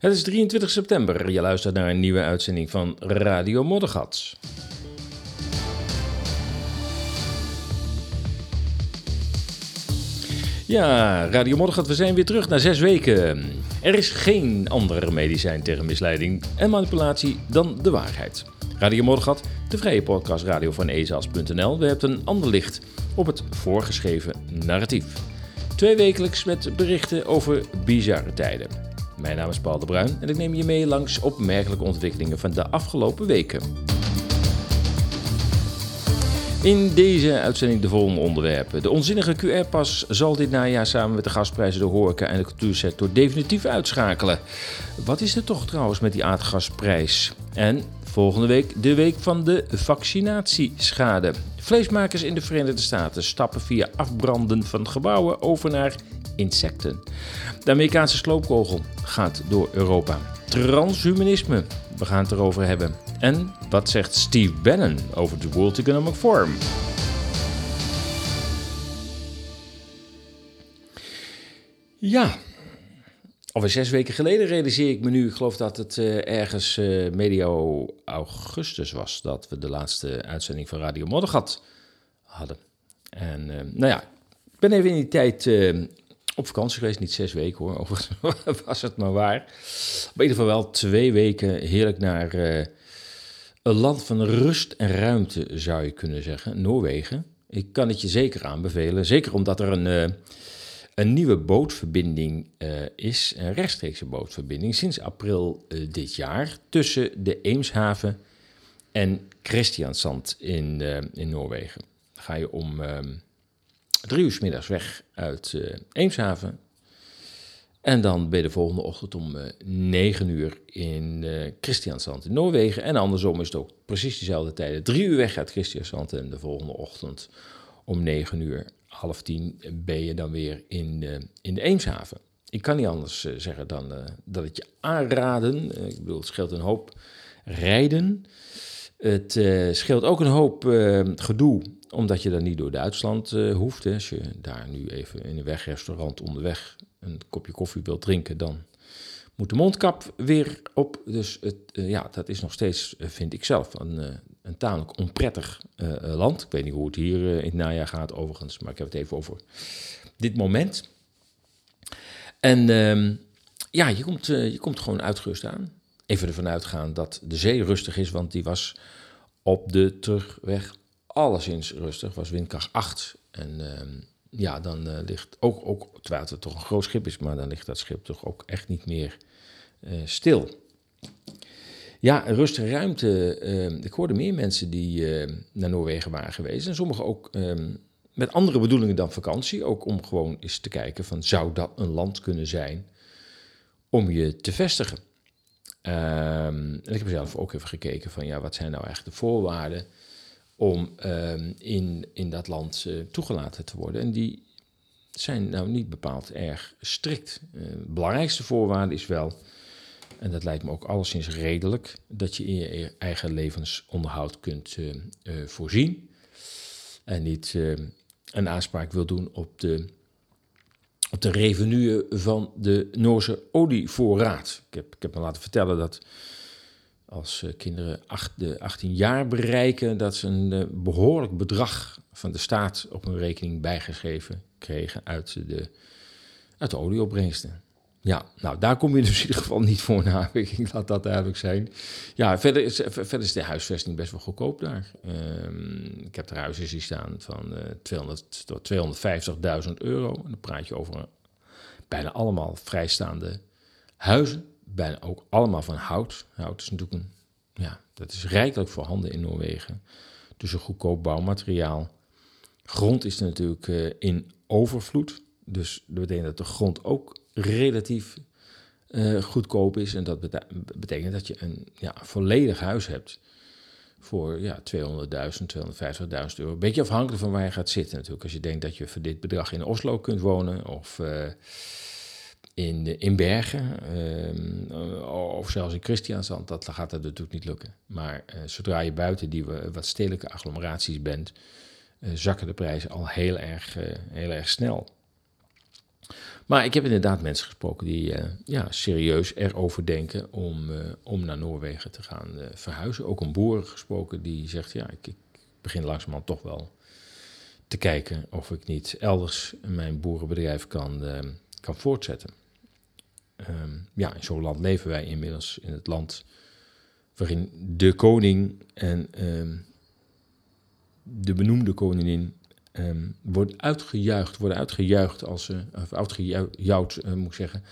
Het is 23 september. Je luistert naar een nieuwe uitzending van Radio Moddergat. Ja, Radio Moddergat, we zijn weer terug na zes weken. Er is geen ander medicijn tegen misleiding en manipulatie dan de waarheid. Radio Moddergat, de vrije podcast radio van ezas.nl, werpt een ander licht op het voorgeschreven narratief. Twee wekelijks met berichten over bizarre tijden. Mijn naam is Paul de Bruin en ik neem je mee langs opmerkelijke ontwikkelingen van de afgelopen weken. In deze uitzending de volgende onderwerpen. De onzinnige QR-pas zal dit najaar samen met de gasprijzen de horeca en de cultuursector definitief uitschakelen. Wat is er toch trouwens met die aardgasprijs? En volgende week de week van de vaccinatieschade. Vleesmakers in de Verenigde Staten stappen via afbranden van gebouwen over naar insecten. De Amerikaanse sloopkogel gaat door Europa. Transhumanisme, we gaan het erover hebben. En wat zegt Steve Bannon over de World Economic Forum? Ja, alweer zes weken geleden realiseer ik me nu, ik geloof dat het uh, ergens uh, medio augustus was, dat we de laatste uitzending van Radio Moddergat hadden. En uh, nou ja, ik ben even in die tijd op vakantie geweest, niet zes weken hoor, overigens was het maar waar. Op ieder geval wel twee weken heerlijk naar een land van rust en ruimte, zou je kunnen zeggen, Noorwegen. Ik kan het je zeker aanbevelen, zeker omdat er een, uh, een nieuwe bootverbinding uh, is, een rechtstreekse bootverbinding, sinds april uh, dit jaar, tussen de Eemshaven en Christiansand in, in Noorwegen. Ga je om drie uur middags weg uit Eemshaven en dan ben je de volgende ochtend om uh, 9 uur in uh, Christiansand in Noorwegen. En andersom is het ook precies dezelfde tijden. Drie uur weg uit Christiansand en de volgende ochtend om 9 uur, half tien, ben je dan weer in, in de Eemshaven. Ik kan niet anders zeggen dan dat het je aanraden. ik bedoel, het scheelt een hoop rijden. Het scheelt ook een hoop gedoe, omdat je dan niet door Duitsland hoeft. Hè. Als je daar nu even in een wegrestaurant onderweg een kopje koffie wilt drinken, dan moet de mondkap weer op. Dus het, ja, dat is nog steeds, vind ik zelf, een, een tamelijk onprettig land. Ik weet niet hoe het hier in het najaar gaat overigens, maar ik heb het even over dit moment. En ehm, ja, je komt, je komt gewoon uitgerust aan. Even ervan uitgaan dat de zee rustig is, want die was op de terugweg alleszins rustig. Was windkracht 8 en ehm, ja, dan uh, ligt ook, ook, terwijl het toch een groot schip is, maar dan ligt dat schip toch ook echt niet meer uh, stil. Ja, rustige ruimte. Uh, ik hoorde meer mensen die naar Noorwegen waren geweest. En sommigen ook ehm, met andere bedoelingen dan vakantie. Ook om gewoon eens te kijken van, zou dat een land kunnen zijn om je te vestigen? Ehm, en ik heb zelf ook even gekeken van, ja, wat zijn nou eigenlijk de voorwaarden om um, in, in dat land uh, toegelaten te worden. En die zijn nou niet bepaald erg strikt. Uh, belangrijkste voorwaarde is wel, en dat lijkt me ook alleszins redelijk, dat je in je eigen levensonderhoud kunt uh, voorzien. En niet een aanspraak wil doen op de, op de revenue van de Noorse olievoorraad. Ik heb, ik heb me laten vertellen dat als eh, kinderen acht, de 18 jaar bereiken, dat ze een uh, behoorlijk bedrag van de staat op hun rekening bijgeschreven kregen uit de, uit de olieopbrengsten. Ja, nou daar kom je dus in ieder geval niet voor na. Ik laat dat duidelijk zijn. Ja, verder is, verder is de huisvesting best wel goedkoop daar. Um, ik heb er huizen zien staan van uh, 200 tot 250.000 euro. En dan praat je over bijna allemaal vrijstaande huizen bijna ook allemaal van hout. Hout is natuurlijk ja, dat is rijkelijk voorhanden in Noorwegen. Dus een goedkoop bouwmateriaal. Grond is er natuurlijk uh, in overvloed. Dus dat betekent dat de grond ook relatief uh, goedkoop is. En dat betekent dat je een ja, volledig huis hebt voor ja, 200.000, 250.000 euro. Beetje afhankelijk van waar je gaat zitten natuurlijk. Als je denkt dat je voor dit bedrag in Oslo kunt wonen of... Uh, in, in Bergen um, of zelfs in Christiansand, dat gaat dat natuurlijk niet lukken. Maar zodra je buiten die wat stedelijke agglomeraties bent, zakken de prijzen al heel erg, heel erg snel. Maar ik heb inderdaad mensen gesproken die uh, ja, serieus erover denken om, uh, om naar Noorwegen te gaan uh, verhuizen. Ook een boer gesproken die zegt, ja, ik, ik, begin langzamerhand toch wel te kijken of ik niet elders mijn boerenbedrijf kan, kan voortzetten. Um, ja, in zo'n land leven wij inmiddels in het land waarin de koning en um, de benoemde koningin um, worden uitgejuicht, worden uitgejuicht als ze, of uitgejouwd uh, moet ik zeggen,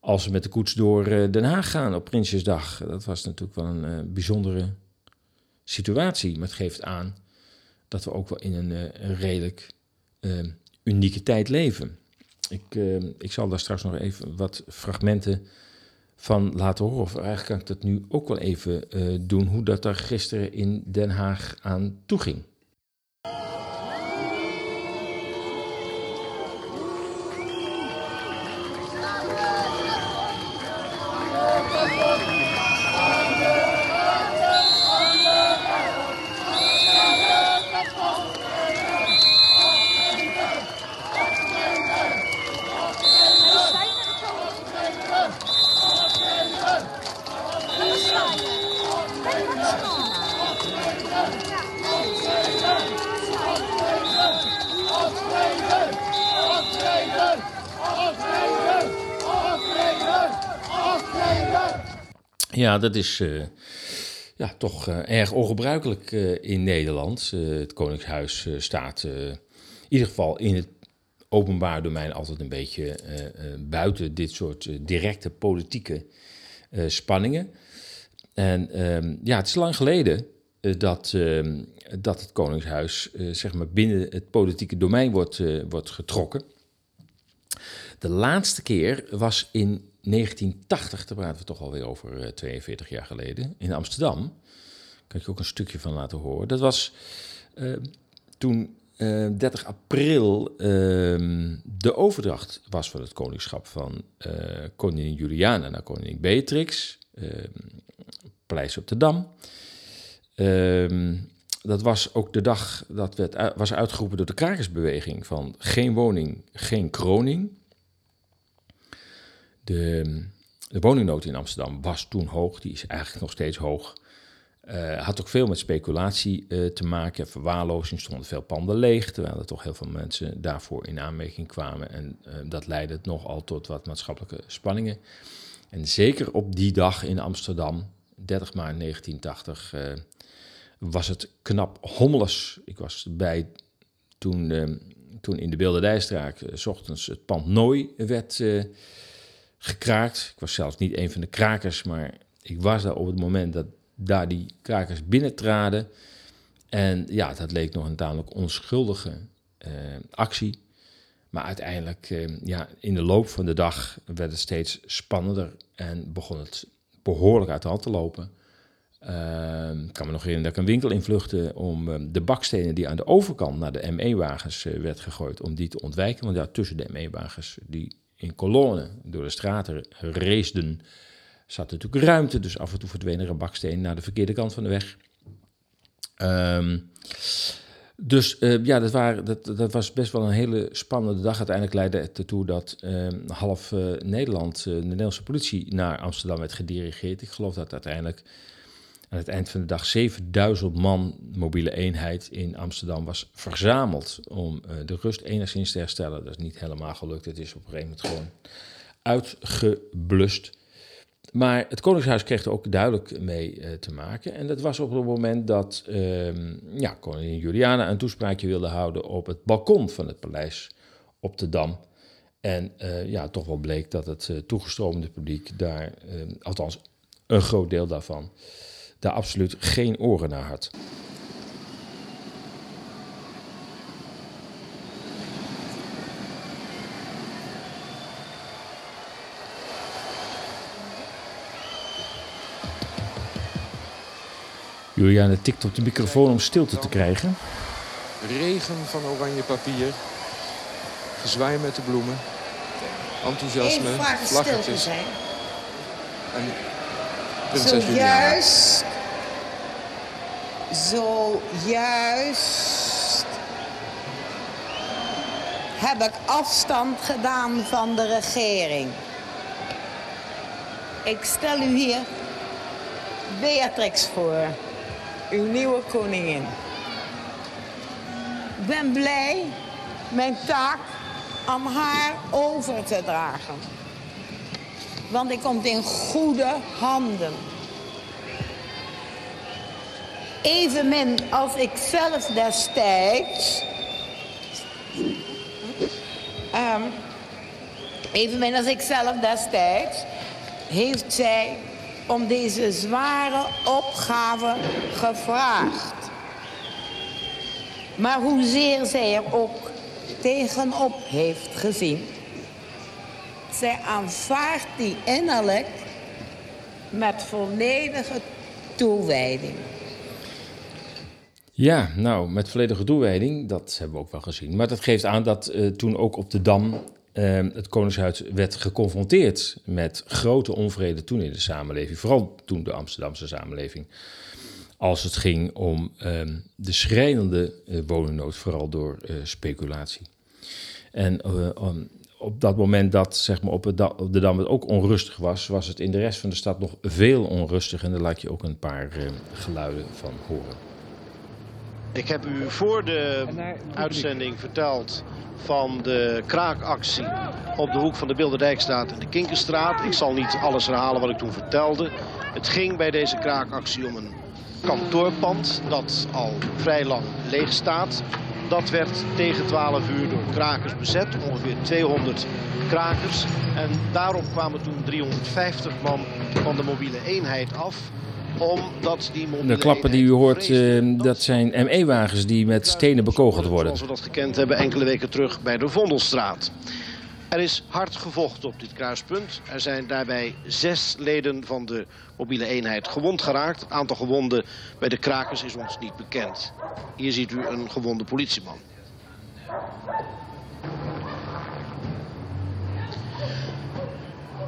als ze met de koets door uh, Den Haag gaan op Prinsjesdag. Dat was natuurlijk wel een bijzondere situatie, maar het geeft aan dat we ook wel in een, redelijk unieke tijd leven. Ik, ik zal daar straks nog even wat fragmenten van laten horen. Of eigenlijk kan ik dat nu ook wel even doen, hoe dat er gisteren in Den Haag aan toe Ja, dat is uh, ja, toch uh, erg ongebruikelijk uh, in Nederland. het Koningshuis staat in ieder geval in het openbaar domein altijd een beetje buiten dit soort directe politieke spanningen. En um, ja, het is lang geleden dat, ehm, dat het Koningshuis zeg maar binnen het politieke domein wordt, wordt getrokken. De laatste keer was in 1980, daar praten we toch alweer over 42 eh, jaar geleden, in Amsterdam. Kan ik je ook een stukje van laten horen. Dat was uh, toen uh, eh, 30 april ehm, de overdracht was van het koningschap van koningin Juliana naar koningin Beatrix. Ehm, Paleis op de Dam. Ehm, dat was ook de dag dat werd, was uitgeroepen door de krakersbeweging van geen woning, geen kroning. De, de woningnood in Amsterdam was toen hoog, die is eigenlijk nog steeds hoog. Uh, had ook veel met speculatie uh, te maken. Verwaarlozing stonden veel panden leeg, terwijl er toch heel veel mensen daarvoor in aanmerking kwamen. En uh, dat leidde nogal tot wat maatschappelijke spanningen. En zeker op die dag in Amsterdam, 30 maart 1980, was het knap hommeles. Ik was bij toen, toen in de Beelderdijstraat, s ochtends het pand Nooi werd gekraakt. Ik was zelfs niet een van de krakers, maar ik was daar op het moment dat daar die krakers binnentraden. En ja, dat leek nog een tamelijk onschuldige uh, actie. Maar uiteindelijk, uh, ja, in de loop van de dag werd het steeds spannender en begon het behoorlijk uit de hand te lopen. Uh, ik kan me nog herinneren dat ik een winkel invluchtte om de bakstenen die aan de overkant naar de ME-wagens werd gegooid, om die te ontwijken. Want ja, tussen de ME-wagens, die in kolonnen door de straten raceden, zat natuurlijk ruimte. Dus af en toe verdween er een baksteen naar de verkeerde kant van de weg. Um, dus uh, ja, dat, waren, dat, dat, was best wel een hele spannende dag. Uiteindelijk leidde het ertoe dat uh, half uh, Nederland, de Nederlandse politie, naar Amsterdam werd gedirigeerd. Ik geloof dat uiteindelijk aan het eind van de dag 7000 man mobiele eenheid in Amsterdam was verzameld om uh, de rust enigszins te herstellen. Dat is niet helemaal gelukt. Het is op een gegeven moment gewoon uitgeblust. Maar het Koningshuis kreeg er ook duidelijk mee uh, te maken. En dat was op het moment dat uh, ja, koningin Juliana een toespraakje wilde houden op het balkon van het paleis op de Dam. En uh, ja, toch wel bleek dat het toegestroomde publiek daar, althans een groot deel daarvan, daar absoluut geen oren naar had. Juliane tikt op de microfoon om stilte te krijgen. Regen van oranje papier. Gezwaai met de bloemen. Enthousiasme, vlaggetjes. En prinses Zojuist Zojuist heb ik afstand gedaan van de regering. Ik stel u hier Beatrix voor, uw nieuwe koningin. Ik ben blij mijn taak aan haar over te dragen. Want ik komt in goede handen. Evenmin als ik zelf destijds... Um, evenmin als ik zelf destijds... heeft zij om deze zware opgave gevraagd. Maar hoezeer zij er ook tegenop heeft gezien... zij aanvaardt die innerlijk met volledige toewijding. Ja, nou, met volledige toewijding, dat hebben we ook wel gezien. Maar dat geeft aan dat uh, toen ook op de Dam uh, het Koningshuis werd geconfronteerd met grote onvrede toen in de samenleving. Vooral toen de Amsterdamse samenleving. Als het ging om uh, de schrijnende uh, woningnood, vooral door speculatie. En op dat moment dat zeg maar, op, de Dam het ook onrustig was, was het in de rest van de stad nog veel onrustig. En daar laat je ook een paar geluiden van horen. Ik heb u voor de uitzending verteld van de kraakactie op de hoek van de Bilderdijkstraat en de Kinkerstraat. Ik zal niet alles herhalen wat ik toen vertelde. Het ging bij deze kraakactie om een kantoorpand dat al vrij lang leeg staat. Dat werd tegen 12 uur door krakers bezet, ongeveer 200 krakers. En daarop kwamen toen 350 man van de mobiele eenheid af omdat die De klappen die u hoort, uh, dat zijn ME-wagens die met stenen bekogeld worden. Zoals we dat gekend hebben enkele weken terug bij de Vondelstraat. Er is hard gevochten op dit kruispunt. Er zijn daarbij zes leden van de mobiele eenheid gewond geraakt. Het aantal gewonden bij de krakers is ons niet bekend. Hier ziet u een gewonde politieman.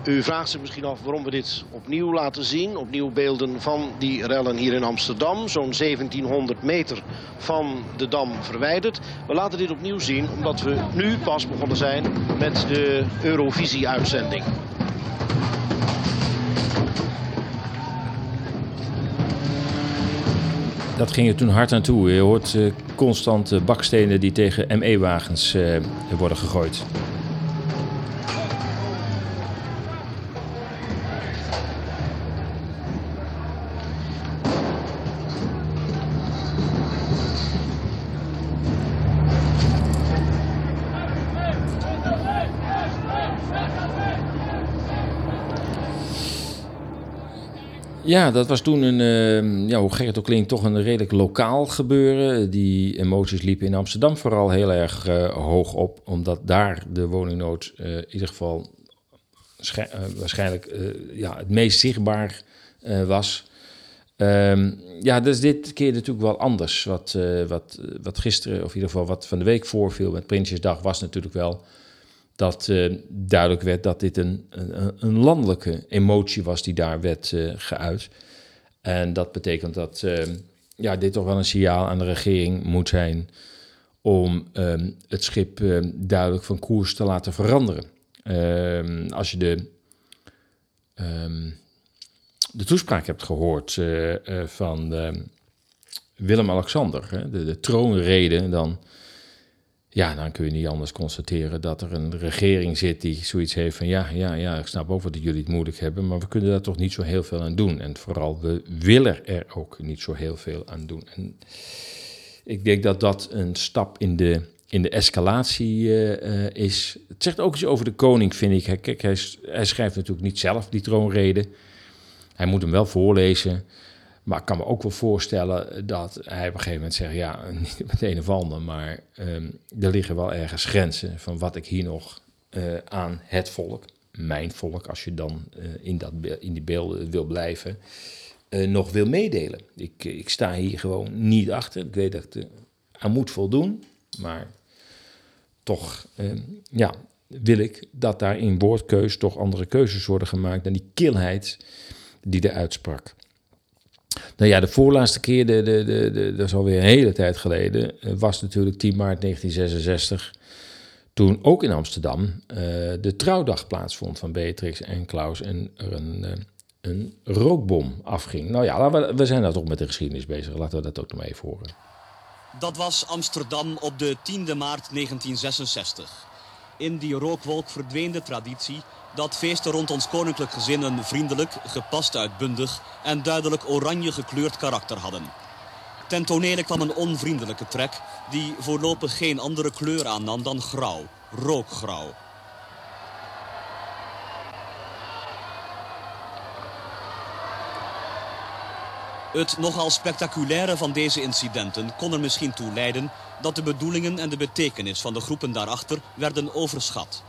U vraagt zich misschien af waarom we dit opnieuw laten zien. Opnieuw beelden van die rellen hier in Amsterdam. Zo'n 1700 meter van de Dam verwijderd. We laten dit opnieuw zien omdat we nu pas begonnen zijn met de Eurovisie-uitzending. Dat ging er toen hard aan toe. Je hoort uh, constant bakstenen die tegen ME-wagens uh, worden gegooid. Ja, dat was toen een, uh, ja, hoe gek het ook klinkt, toch een redelijk lokaal gebeuren. Die emoties liepen in Amsterdam vooral heel erg uh, hoog op, omdat daar de woningnood uh, in ieder geval waarschijnlijk ja, het meest zichtbaar was. Um, ja, dus dit keer natuurlijk wel anders. Wat, wat, wat gisteren, of in ieder geval wat van de week voorviel met Prinsjesdag, was natuurlijk wel dat uh, duidelijk werd dat dit een, een, een, landelijke emotie was die daar werd uh, geuit. En dat betekent dat uh, ja, dit toch wel een signaal aan de regering moet zijn om ehm, het schip ehm, duidelijk van koers te laten veranderen. Ehm, als je de, de toespraak hebt gehoord van Willem-Alexander, de, de troonrede, dan ja, dan kun je niet anders constateren dat er een regering zit die zoiets heeft van ja, ja, ja, ik snap ook dat jullie het moeilijk hebben, maar we kunnen daar toch niet zo heel veel aan doen. En vooral, we willen er ook niet zo heel veel aan doen. En ik denk dat dat een stap in de, in de escalatie uh, is. Het zegt ook iets over de koning, vind ik. Kijk, hij, hij schrijft natuurlijk niet zelf die troonrede. Hij moet hem wel voorlezen. Maar ik kan me ook wel voorstellen dat hij op een gegeven moment zegt: ja, niet met een of ander, maar um, er liggen wel ergens grenzen van wat ik hier nog uh, aan het volk, mijn volk, als je dan uh, in, dat, in die beelden wil blijven, uh, nog wil meedelen. Ik, ik sta hier gewoon niet achter. Ik weet dat ik aan moet voldoen, maar toch ehm, ja, wil ik dat daar in woordkeus toch andere keuzes worden gemaakt dan die kilheid die er uitsprak. Nou ja, de voorlaatste keer, de, de, de, de, dat is alweer een hele tijd geleden, eh, was natuurlijk 10 maart 1966. toen ook in Amsterdam de trouwdag plaatsvond van Beatrix en Klaus en er een, een rookbom afging. Nou ja, we, we zijn daar toch met de geschiedenis bezig. Laten we dat ook nog even horen. Dat was Amsterdam op de 10 maart 1966. In die rookwolk verdween de traditie dat feesten rond ons koninklijk gezin een vriendelijk, gepast uitbundig en duidelijk oranje gekleurd karakter hadden. Ten tonele kwam een onvriendelijke trek die voorlopig geen andere kleur aannam dan grauw, rookgrauw. Het nogal spectaculaire van deze incidenten kon er misschien toe leiden dat de bedoelingen en de betekenis van de groepen daarachter werden overschat.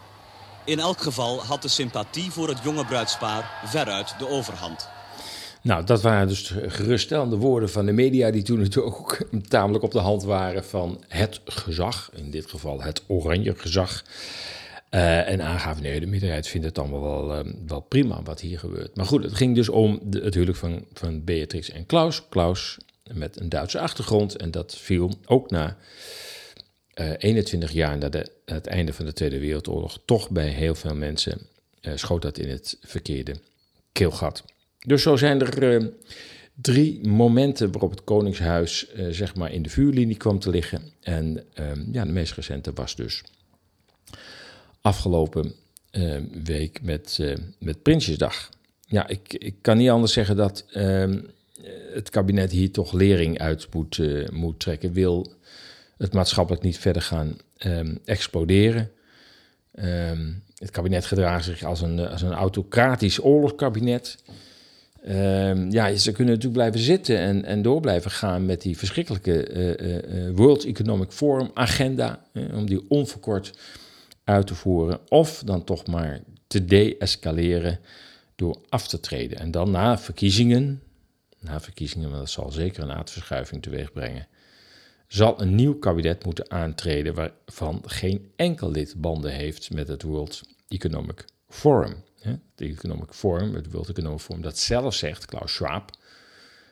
In elk geval had de sympathie voor het jonge bruidspaar veruit de overhand. Nou, dat waren dus geruststellende woorden van de media, die toen natuurlijk ook tamelijk op de hand waren van het gezag, in dit geval het oranje gezag. Uh, en aangaven, nee, de meerderheid vindt het allemaal wel, uh, wel prima wat hier gebeurt. Maar goed, het ging dus om de, het huwelijk van, van Beatrix en Klaus. Klaus met een Duitse achtergrond en dat viel ook na uh, eh, 21 jaar na het einde van de Tweede Wereldoorlog toch bij heel veel mensen schoot dat in het verkeerde keelgat. Dus zo zijn er drie momenten waarop het Koningshuis zeg maar in de vuurlinie kwam te liggen. En ehm, ja, de meest recente was dus afgelopen uh, week met, uh, met Prinsjesdag. Ja, ik, ik kan niet anders zeggen dat uh, het kabinet hier toch lering uit moet, uh, moet trekken. Wil het maatschappelijk niet verder gaan ehm, exploderen. Ehm, het kabinet gedraagt zich als een, als een autocratisch oorlogskabinet. ja, ze kunnen natuurlijk blijven zitten en, en door blijven gaan met die verschrikkelijke World Economic Forum agenda. om die onverkort uit te voeren, of dan toch maar te de-escaleren door af te treden. En dan na verkiezingen, na verkiezingen, want dat zal zeker een aardverschuiving teweeg brengen, zal een nieuw kabinet moeten aantreden waarvan geen enkel lid banden heeft met het World Economic Forum. Het Economic Forum, het World Economic Forum, dat zelf zegt, Klaus Schwab,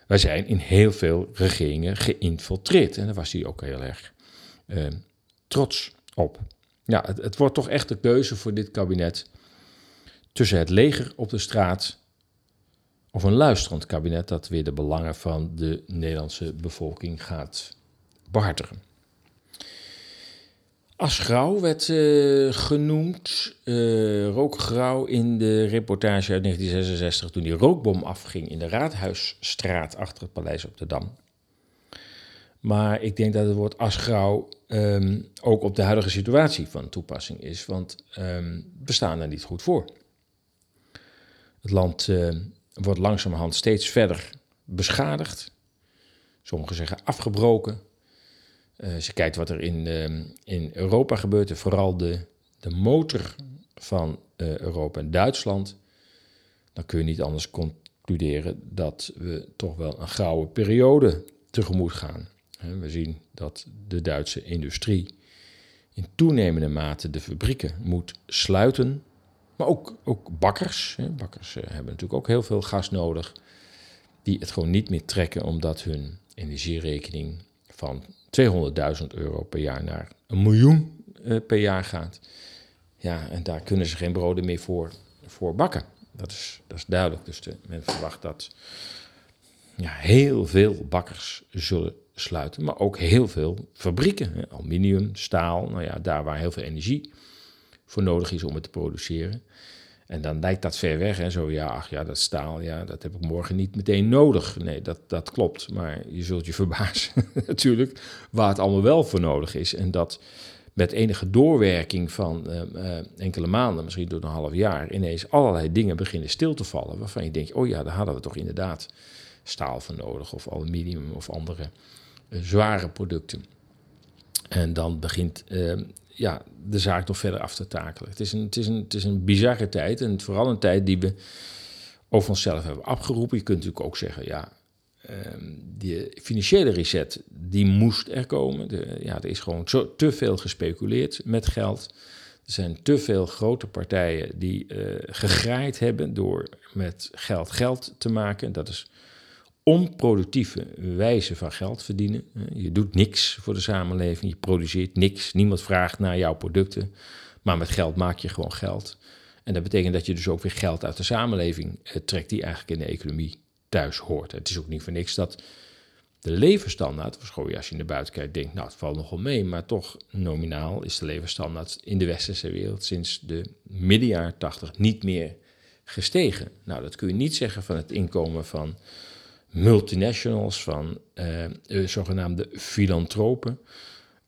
wij zijn in heel veel regeringen geïnfiltreerd. En daar was hij ook heel erg uh, trots op ja, het, wordt toch echt de keuze voor dit kabinet tussen het leger op de straat of een luisterend kabinet dat weer de belangen van de Nederlandse bevolking gaat behartigen. Asgrauw werd uh, genoemd, uh, rookgrauw in de reportage uit 1966 toen die rookbom afging in de Raadhuisstraat achter het paleis op de Dam. Maar ik denk dat het woord asgrauw Ehm, ook op de huidige situatie van toepassing is. Want um, we staan er niet goed voor. Het land uh, wordt langzamerhand steeds verder beschadigd. Sommigen zeggen afgebroken. Uh, als je kijkt wat er in, in Europa gebeurt, en vooral de, de motor van uh, Europa en Duitsland, dan kun je niet anders concluderen dat we toch wel een grauwe periode tegemoet gaan. We zien dat de Duitse industrie in toenemende mate de fabrieken moet sluiten. Maar ook, ook bakkers. Bakkers eh, hebben natuurlijk ook heel veel gas nodig. Die het gewoon niet meer trekken omdat hun energierekening van 200.000 euro per jaar naar een miljoen eh, per jaar gaat. Ja, en daar kunnen ze geen broden meer voor, voor bakken. Dat is, dat is duidelijk. Dus de, men verwacht dat ja, heel veel bakkers zullen sluiten, maar ook heel veel fabrieken. Aluminium, staal, nou ja, daar waar heel veel energie voor nodig is om het te produceren. En dan lijkt dat ver weg. En zo, ja, ach ja, dat staal, ja, dat heb ik morgen niet meteen nodig. Nee, dat, dat klopt. Maar je zult je verbazen natuurlijk waar het allemaal wel voor nodig is. En dat met enige doorwerking van uh, enkele maanden, misschien door een half jaar, ineens allerlei dingen beginnen stil te vallen. Waarvan je denkt, oh ja, daar hadden we toch inderdaad staal voor nodig, of aluminium of andere zware producten. En dan begint ehm, ja, de zaak nog verder af te takelen. Het is, een, het, is een, het is een bizarre tijd en vooral een tijd die we over onszelf hebben afgeroepen. Je kunt natuurlijk ook zeggen, ja, um, die financiële reset, die moest er komen. De, ja, er is gewoon zo, te veel gespeculeerd met geld. Er zijn te veel grote partijen die uh, gegraaid hebben door met geld geld te maken. Dat is onproductieve wijze van geld verdienen. Je doet niks voor de samenleving, je produceert niks, niemand vraagt naar jouw producten, maar met geld maak je gewoon geld. En dat betekent dat je dus ook weer geld uit de samenleving eh, trekt die eigenlijk in de economie thuis hoort. Het is ook niet voor niks dat de levensstandaard, verschoon als je naar buiten kijkt, denkt, nou het valt nogal mee, maar toch nominaal is de levensstandaard in de westerse wereld sinds de midden jaren 80 niet meer gestegen. Nou, dat kun je niet zeggen van het inkomen van multinationals, van uh, zogenaamde filantropen,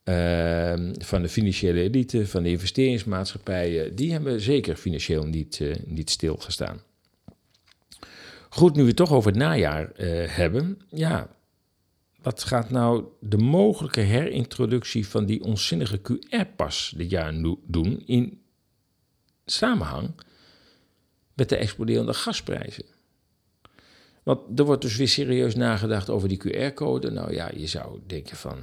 uh, van de financiële elite, van de investeringsmaatschappijen. Die hebben zeker financieel niet, uh, niet stilgestaan. Goed, nu we het toch over het najaar hebben. Ja, wat gaat nou de mogelijke herintroductie van die onzinnige QR-pas dit jaar doen in samenhang met de exploderende gasprijzen? Want er wordt dus weer serieus nagedacht over die QR-code. Nou ja, je zou denken van.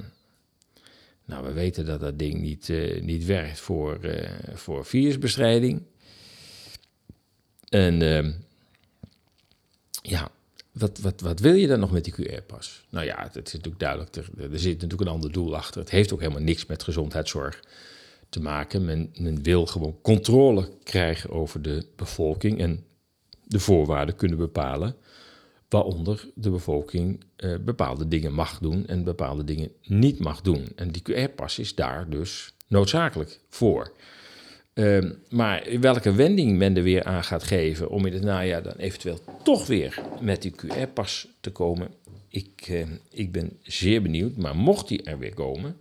Nou, we weten dat dat ding niet, uh, niet werkt voor, uh, voor virusbestrijding. En uh, ja, wat, wat, wat wil je dan nog met die QR-pas? Nou ja, het is natuurlijk duidelijk, er, er zit natuurlijk een ander doel achter. Het heeft ook helemaal niks met gezondheidszorg te maken. Men wil gewoon controle krijgen over de bevolking en de voorwaarden kunnen bepalen waaronder de bevolking uh, bepaalde dingen mag doen en bepaalde dingen niet mag doen. En die QR-pas is daar dus noodzakelijk voor. Uh, maar welke wending men er weer aan gaat geven om in het najaar dan eventueel toch weer met die QR-pas te komen, ik, uh, ik ben zeer benieuwd. Maar mocht die er weer komen,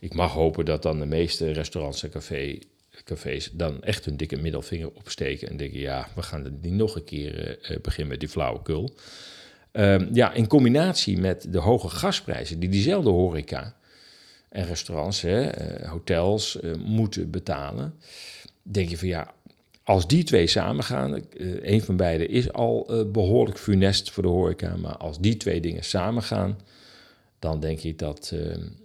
ik mag hopen dat dan de meeste restaurants en café, cafés dan echt hun dikke middelvinger opsteken en denken, ja, we gaan niet nog een keer uh, beginnen met die flauwekul. Uh, ja, in combinatie met de hoge gasprijzen die diezelfde horeca en restaurants, hè, uh, hotels moeten betalen, denk je van ja, als die twee samengaan, een van beide is al behoorlijk funest voor de horeca, maar als die twee dingen samengaan, dan denk ik dat,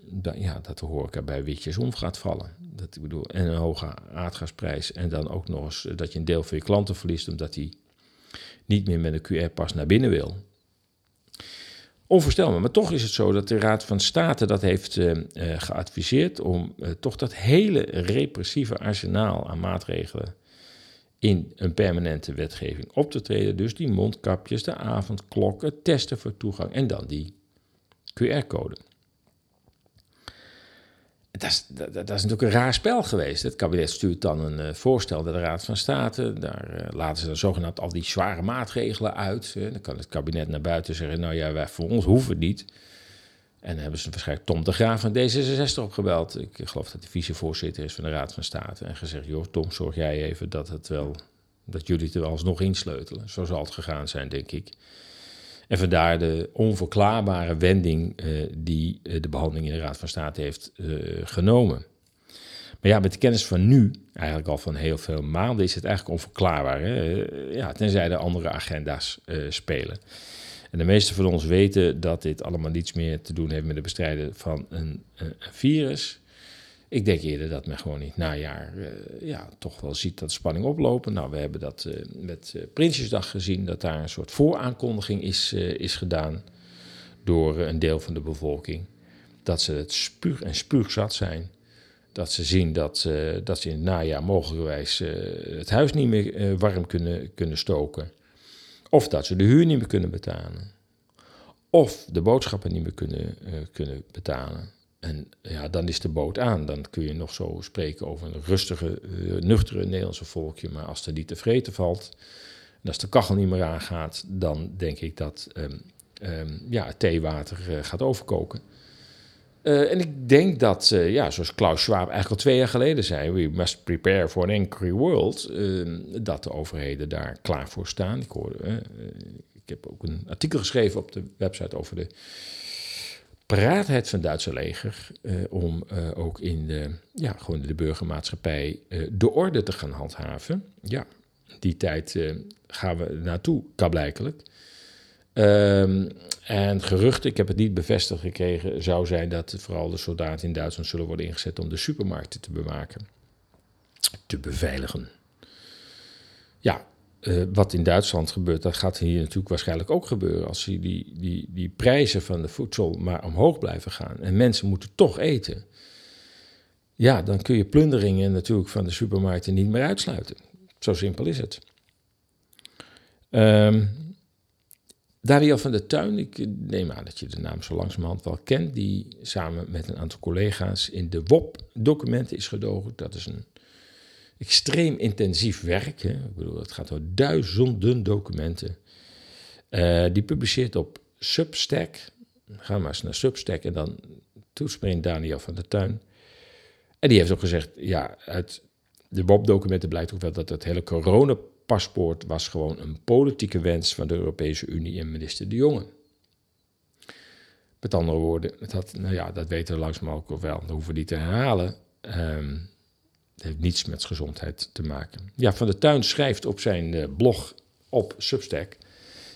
dat, ja, dat de horeca bij witjes om gaat vallen. Dat, ik bedoel, en een hoge aardgasprijs en dan ook nog eens dat je een deel van je klanten verliest omdat die niet meer met een QR-pas naar binnen wil. Onvoorstelbaar. Maar toch is het zo dat de Raad van State dat heeft uh, geadviseerd om uh, toch dat hele repressieve arsenaal aan maatregelen in een permanente wetgeving op te treden. Dus die mondkapjes, de avondklokken, testen voor toegang en dan die QR-code dat is, dat, dat, is natuurlijk een raar spel geweest. Het kabinet stuurt dan een uh, voorstel naar de Raad van State. Daar uh, laten ze dan zogenaamd al die zware maatregelen uit. dan kan het kabinet naar buiten zeggen: Nou ja, wij, voor ons hoeven het niet. En dan hebben ze waarschijnlijk Tom de Graaf van D66 opgebeld. Ik geloof dat hij vicevoorzitter is van de Raad van State. En gezegd: Joh, Tom, zorg jij even dat, het wel, dat jullie het er wel alsnog insleutelen. Zo zal het gegaan zijn, denk ik. En vandaar de onverklaarbare wending uh, die uh, de behandeling in de Raad van State heeft uh, genomen. Maar ja, met de kennis van nu, eigenlijk al van heel veel maanden, is het eigenlijk onverklaarbaar. Hè? ja, tenzij er andere agenda's spelen. En de meesten van ons weten dat dit allemaal niets meer te doen heeft met het bestrijden van een, een virus. Ik denk eerder dat men gewoon niet najaar uh, ja, toch wel ziet dat spanning oplopen. Nou, we hebben dat uh, met uh, Prinsjesdag gezien, dat daar een soort vooraankondiging is, is gedaan door een deel van de bevolking. Dat ze het spuug en spuugzat zijn. Dat ze zien dat, dat ze in het najaar mogelijkwijs het huis niet meer warm kunnen, kunnen stoken. Of dat ze de huur niet meer kunnen betalen. Of de boodschappen niet meer kunnen, kunnen betalen. En ja, dan is de boot aan. Dan kun je nog zo spreken over een rustige, uh, nuchtere Nederlandse volkje. Maar als er niet te vreten valt, en als de kachel niet meer aangaat, dan denk ik dat um, um, ja, het theewater uh, gaat overkoken. Uh, en ik denk dat, ja, zoals Klaus Schwab eigenlijk al twee jaar geleden zei, we must prepare for an angry world, ehm, dat de overheden daar klaar voor staan. Ik hoorde, ik heb ook een artikel geschreven op de website over de paraatheid van het Duitse leger uh, om uh, ook in de, ja, gewoon de burgermaatschappij uh, de orde te gaan handhaven. Ja, die tijd gaan we naartoe, kablijkelijk. Um, en geruchten, ik heb het niet bevestigd gekregen, zou zijn dat vooral de soldaten in Duitsland zullen worden ingezet om de supermarkten te bewaken, te beveiligen. Ja, uh, wat in Duitsland gebeurt, dat gaat hier natuurlijk waarschijnlijk ook gebeuren. Als die, die, die, prijzen van de voedsel maar omhoog blijven gaan en mensen moeten toch eten. Ja, dan kun je plunderingen natuurlijk van de supermarkten niet meer uitsluiten. Zo simpel is het. Um, Daniel van der Tuin, ik neem aan dat je de naam zo langzamerhand wel kent, die samen met een aantal collega's in de WOP-documenten is gedogen. Dat is een extreem intensief werk. Ik bedoel, het gaat over duizenden documenten. Uh, die publiceert op Substack. Ga maar eens naar Substack en dan toespreekt Daniel van der Tuin. En die heeft ook gezegd, ja, uit de WOP-documenten blijkt ook wel dat het hele coronapaspoort was gewoon een politieke wens van de Europese Unie en minister De Jonge. Met andere woorden, het had, nou ja, dat weten we langzamerhand ook wel, dat hoeven we niet te herhalen. Um, het heeft niets met gezondheid te maken. Ja, Van der Tuin schrijft op zijn eh, blog op Substack,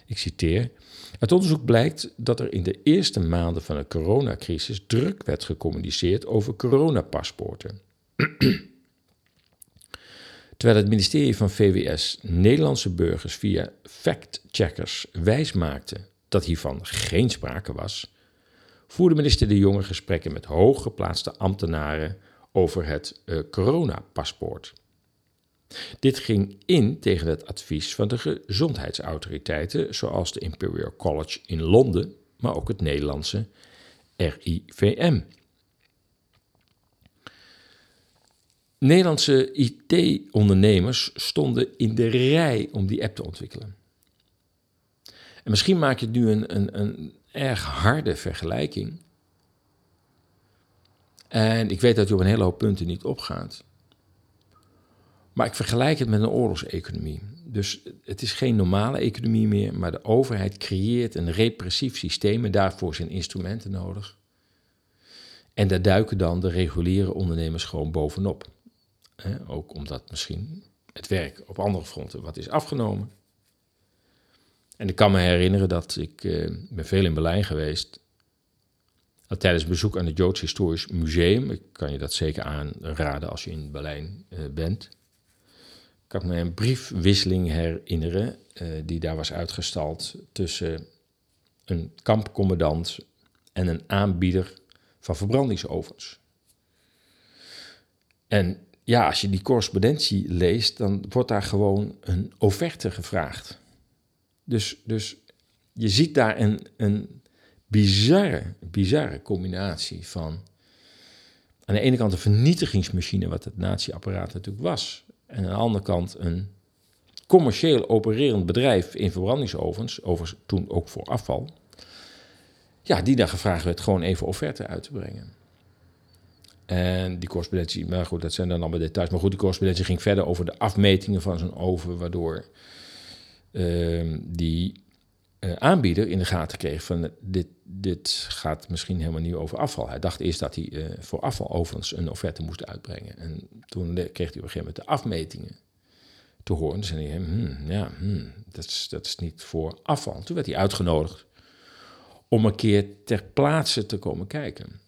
ik citeer, het onderzoek blijkt dat er in de eerste maanden van de coronacrisis druk werd gecommuniceerd over coronapaspoorten. Terwijl het ministerie van VWS Nederlandse burgers via fact-checkers wijsmaakte dat hiervan geen sprake was, voerde minister De Jonge gesprekken met hooggeplaatste ambtenaren over het uh, coronapaspoort. Dit ging in tegen het advies van de gezondheidsautoriteiten, zoals de Imperial College in Londen, maar ook het Nederlandse RIVM. Nederlandse IT-ondernemers stonden in de rij om die app te ontwikkelen. En misschien maak je nu een, een, een erg harde vergelijking. En ik weet dat je op een hele hoop punten niet opgaat. Maar ik vergelijk het met een oorlogseconomie. Dus het is geen normale economie meer, maar de overheid creëert een repressief systeem en daarvoor zijn instrumenten nodig. En daar duiken dan de reguliere ondernemers gewoon bovenop. ook omdat misschien het werk op andere fronten wat is afgenomen. En ik kan me herinneren dat ik uh, ben veel in Berlijn geweest tijdens een bezoek aan het Joods Historisch Museum, ik kan je dat zeker aanraden als je in Berlijn uh, bent, kan ik me een briefwisseling herinneren uh, die daar was uitgestald tussen een kampcommandant en een aanbieder van verbrandingsovens. En ja, als je die correspondentie leest, dan wordt daar gewoon een offerte gevraagd. Dus, dus je ziet daar een, een bizarre, bizarre combinatie van aan de ene kant een vernietigingsmachine, wat het nazi-apparaat natuurlijk was, en aan de andere kant een commercieel opererend bedrijf in verbrandingsovens, overigens toen ook voor afval, ja, die dan gevraagd werd gewoon even offerte uit te brengen. En die correspondentie, maar goed, dat zijn dan allemaal details. Maar goed, die correspondentie ging verder over de afmetingen van zo'n oven, waardoor uh, die uh, aanbieder in de gaten kreeg van dit, dit gaat misschien helemaal niet over afval. Hij dacht eerst dat hij uh, voor afvalovens een offerte moest uitbrengen. En toen kreeg hij op een gegeven moment de afmetingen te horen. Toen zei hij, hmm, ja, hmm, dat, is, dat is niet voor afval. Toen werd hij uitgenodigd om een keer ter plaatse te komen kijken.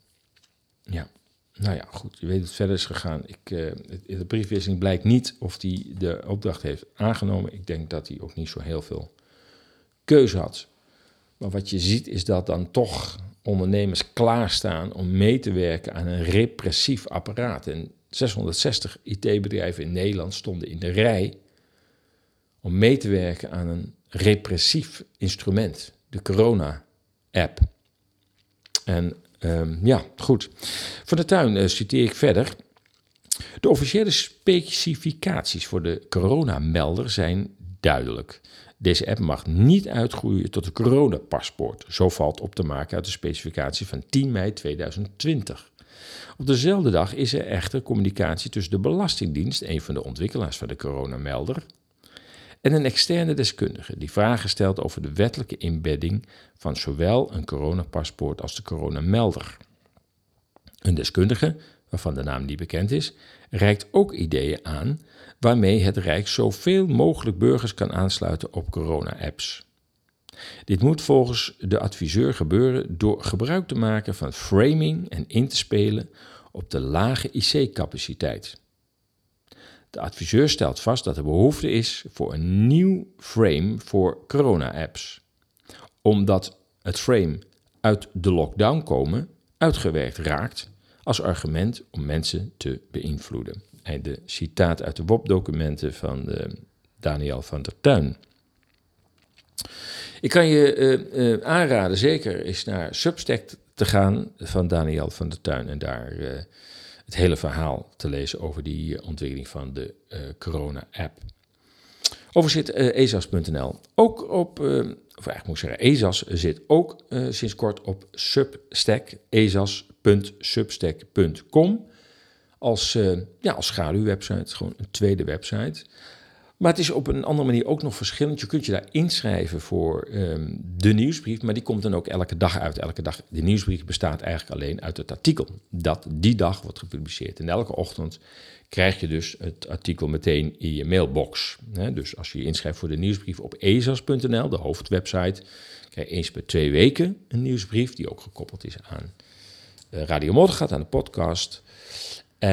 Ja, nou ja, goed, je weet het verder is gegaan. Ik, uh, de briefwisseling blijkt niet of hij de opdracht heeft aangenomen. Ik denk dat hij ook niet zo heel veel keuze had. Maar wat je ziet is dat dan toch ondernemers klaarstaan om mee te werken aan een repressief apparaat. En 660 IT-bedrijven in Nederland stonden in de rij om mee te werken aan een repressief instrument, de corona-app. En um, ja, goed. Van de tuin uh, citeer ik verder. De officiële specificaties voor de coronamelder zijn duidelijk. Deze app mag niet uitgroeien tot een coronapaspoort. Zo valt op te maken uit de specificatie van 10 mei 2020. Op dezelfde dag is er echter communicatie tussen de Belastingdienst, een van de ontwikkelaars van de coronamelder, en een externe deskundige die vragen stelt over de wettelijke inbedding van zowel een coronapaspoort als de coronamelder. Een deskundige, waarvan de naam niet bekend is, reikt ook ideeën aan waarmee het Rijk zoveel mogelijk burgers kan aansluiten op corona-apps. Dit moet volgens de adviseur gebeuren door gebruik te maken van framing en in te spelen op de lage IC-capaciteit. De adviseur stelt vast dat er behoefte is voor een nieuw frame voor corona-apps. Omdat het frame uit de lockdown komen uitgewerkt raakt als argument om mensen te beïnvloeden. De citaat uit de WOP-documenten van uh, Daniel van der Tuin. Ik kan je uh, uh, aanraden, zeker, eens naar Substack te gaan van Daniel van der Tuin en daar het hele verhaal te lezen over die ontwikkeling van de corona-app. Over zit ezas.nl ook op, of eigenlijk moet ik zeggen, ezas zit ook sinds kort op Substack, ezas.substack.com als, uh, ja, als schaduwwebsite, gewoon een tweede website. Maar het is op een andere manier ook nog verschillend. Je kunt je daar inschrijven voor um, de nieuwsbrief, maar die komt dan ook elke dag uit. Elke dag. De nieuwsbrief bestaat eigenlijk alleen uit het artikel dat die dag wordt gepubliceerd. En elke ochtend krijg je dus het artikel meteen in je mailbox. dus als je je inschrijft voor de nieuwsbrief op ezas.nl, de hoofdwebsite, krijg je eens per twee weken een nieuwsbrief die ook gekoppeld is aan uh, Radio Moddergat, aan de podcast. Uh,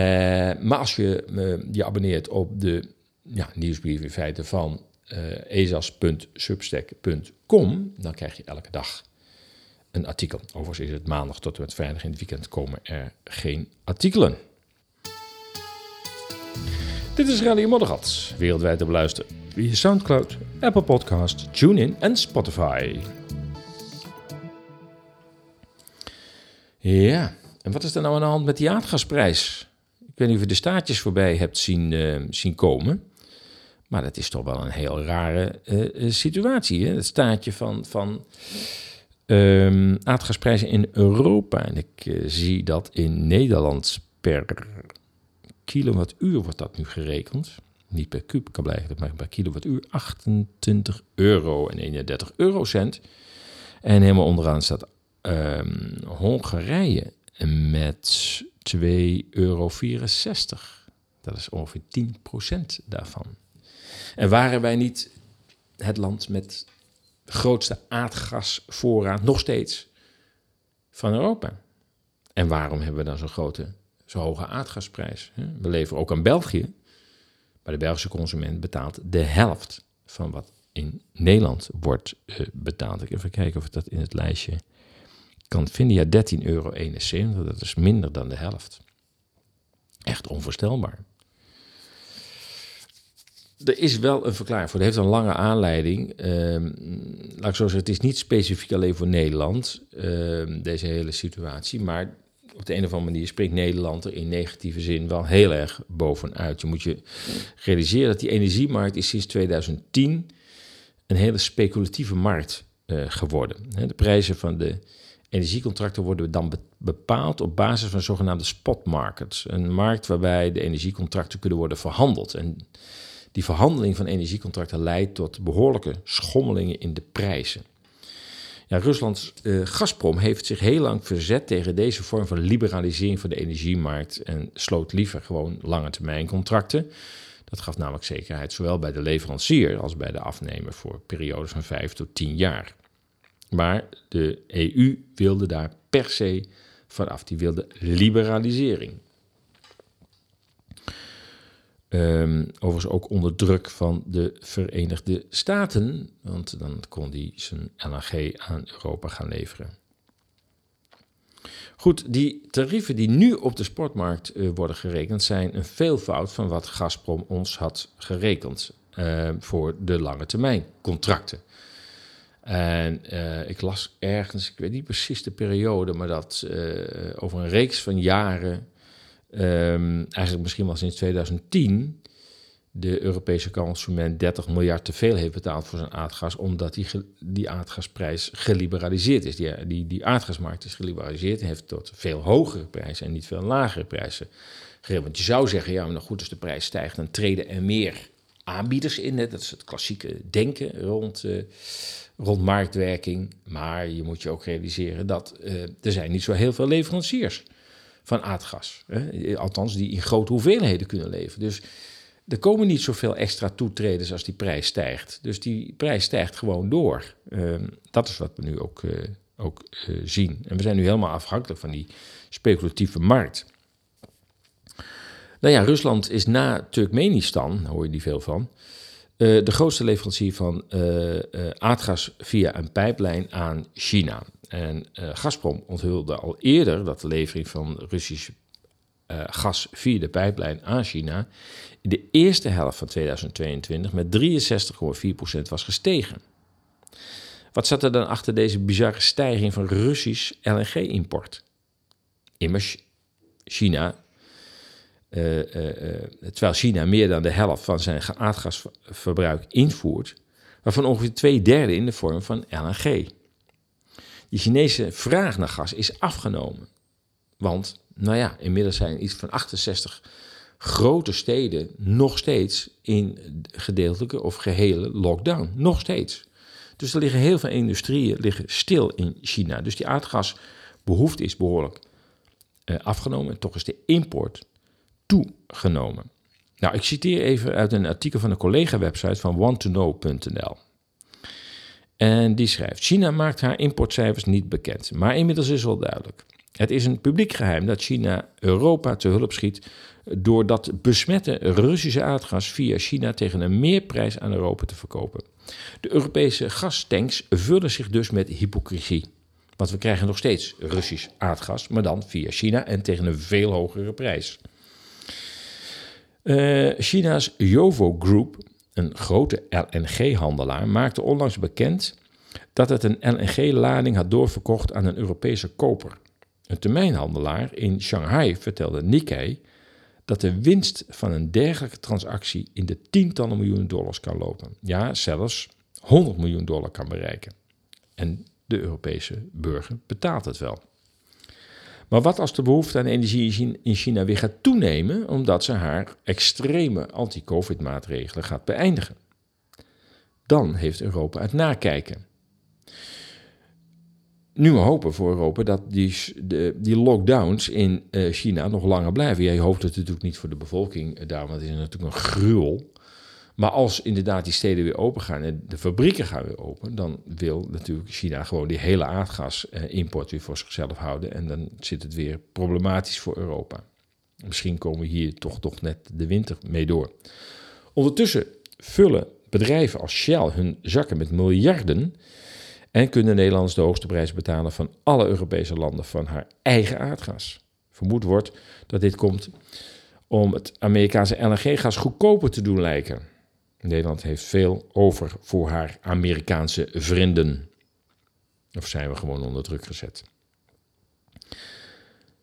maar als je je abonneert op de ja, nieuwsbrief in feite van uh, ezas.substack.com, dan krijg je elke dag een artikel. Overigens is het maandag tot en met vrijdag in het weekend komen er geen artikelen. Dit is Radio Moddergat, wereldwijd te beluisteren via Soundcloud, Apple Podcast, TuneIn en Spotify. Ja, en wat is er nou aan de hand met die aardgasprijs? Ik weet niet of je de staartjes voorbij hebt zien, uh, zien komen. Maar dat is toch wel een heel rare uh, situatie. Hè? Het staartje van, van um, aardgasprijzen in Europa. En ik zie dat in Nederland per kilowattuur wordt dat nu gerekend. Niet per kuub kan blijven, maar per kilowattuur 28 euro en 31 eurocent. En helemaal onderaan staat um, Hongarije met 2,64 euro. Dat is ongeveer 10% daarvan. En waren wij niet het land met de grootste aardgasvoorraad, nog steeds, van Europa? En waarom hebben we dan zo'n grote, zo hoge aardgasprijs? We leveren ook aan België, maar de Belgische consument betaalt de helft van wat in Nederland wordt uh, betaald. Ik even kijken of dat in het lijstje kan vinden. Ja, 13,71 euro. Dat is minder dan de helft. Echt onvoorstelbaar. Er is wel een verklaring voor. Het heeft een lange aanleiding. Ehm, laat ik zo zeggen, het is niet specifiek alleen voor Nederland, ehm, deze hele situatie. Maar op de een of andere manier spreekt Nederland er in negatieve zin wel heel erg bovenuit. Je moet je realiseren dat die energiemarkt is sinds 2010 een hele speculatieve markt uh, geworden. De prijzen van de Energiecontracten worden dan bepaald op basis van zogenaamde spot markets. Een markt waarbij de energiecontracten kunnen worden verhandeld. En die verhandeling van energiecontracten leidt tot behoorlijke schommelingen in de prijzen. Ja, Ruslands uh, Gazprom heeft zich heel lang verzet tegen deze vorm van liberalisering van de energiemarkt en sloot liever gewoon lange termijn contracten. Dat gaf namelijk zekerheid zowel bij de leverancier als bij de afnemer voor periodes van 5 tot 10 jaar. Maar de EU wilde daar per se vanaf. Die wilde liberalisering. Um, overigens ook onder druk van de Verenigde Staten, want dan kon hij zijn LNG aan Europa gaan leveren. Goed, die tarieven die nu op de sportmarkt uh, worden gerekend zijn een veelvoud van wat Gazprom ons had gerekend uh, voor de lange termijn contracten. En uh, ik las ergens, ik weet niet precies de periode, maar dat uh, over een reeks van jaren, um, eigenlijk misschien wel sinds 2010, de Europese consument 30 miljard te veel heeft betaald voor zijn aardgas, omdat die, die aardgasprijs geliberaliseerd is. Die, die, die aardgasmarkt is geliberaliseerd en heeft tot veel hogere prijzen en niet veel lagere prijzen gegeven. Want je zou zeggen, ja, maar nou goed, als de prijs stijgt, dan treden er meer aanbieders in. Hè? Dat is het klassieke denken rond... Uh, rond marktwerking. Maar je moet je ook realiseren dat uh, er zijn niet zo heel veel leveranciers van aardgas. Hè? Althans, die in grote hoeveelheden kunnen leveren. Dus er komen niet zoveel extra toetreders als die prijs stijgt. Dus die prijs stijgt gewoon door. Uh, dat is wat we nu ook, uh, ook zien. En we zijn nu helemaal afhankelijk van die speculatieve markt. Nou ja, Rusland is na Turkmenistan, hoor je niet veel van, uh, de grootste leverancier van uh, uh, aardgas via een pijplijn aan China. En Gazprom onthulde al eerder dat de levering van Russisch gas via de pijplijn aan China in de eerste helft van 2022 met 63,4% was gestegen. Wat zat er dan achter deze bizarre stijging van Russisch LNG-import? Immers, China, uh, uh, terwijl China meer dan de helft van zijn aardgasverbruik invoert, waarvan ongeveer twee derde in de vorm van LNG. De Chinese vraag naar gas is afgenomen. Want, nou ja, inmiddels zijn iets van 68 grote steden nog steeds in gedeeltelijke of gehele lockdown. Nog steeds. Dus er liggen heel veel industrieën liggen stil in China. Dus die aardgasbehoefte is behoorlijk afgenomen. En toch is de import toegenomen. Nou, ik citeer even uit een artikel van een collega-website van wanttoknow.nl. En die schrijft: China maakt haar importcijfers niet bekend, maar inmiddels is wel duidelijk. Het is een publiek geheim dat China Europa te hulp schiet doordat besmette Russische aardgas via China tegen een meerprijs aan Europa te verkopen. De Europese gastanks vullen zich dus met hypocrisie. Want we krijgen nog steeds Russisch aardgas, maar dan via China en tegen een veel hogere prijs. Uh, China's Jovo Group, een grote LNG-handelaar, maakte onlangs bekend dat het een LNG-lading had doorverkocht aan een Europese koper. Een termijnhandelaar in Shanghai vertelde Nikkei dat de winst van een dergelijke transactie in de tientallen miljoenen dollars kan lopen. Ja, zelfs 100 miljoen dollar kan bereiken. En de Europese burger betaalt het wel. Maar wat als de behoefte aan energie in China weer gaat toenemen omdat ze haar extreme anti-COVID-maatregelen gaat beëindigen? Dan heeft Europa het nakijken nu hopen voor Europa dat die, de, die lockdowns in uh, China nog langer blijven. Jij hoopt het natuurlijk niet voor de bevolking uh, daar, want het is natuurlijk een gruwel. Maar als inderdaad die steden weer open gaan en de fabrieken gaan weer open, dan wil natuurlijk China gewoon die hele aardgasimport uh, weer voor zichzelf houden. En dan zit het weer problematisch voor Europa. Misschien komen we hier toch, toch net de winter mee door. Ondertussen vullen bedrijven als Shell hun zakken met miljarden en kunnen Nederlanders de hoogste prijs betalen van alle Europese landen van haar eigen aardgas. Vermoed wordt dat dit komt om het Amerikaanse LNG-gas goedkoper te doen lijken. Nederland heeft veel over voor haar Amerikaanse vrienden. Of zijn we gewoon onder druk gezet?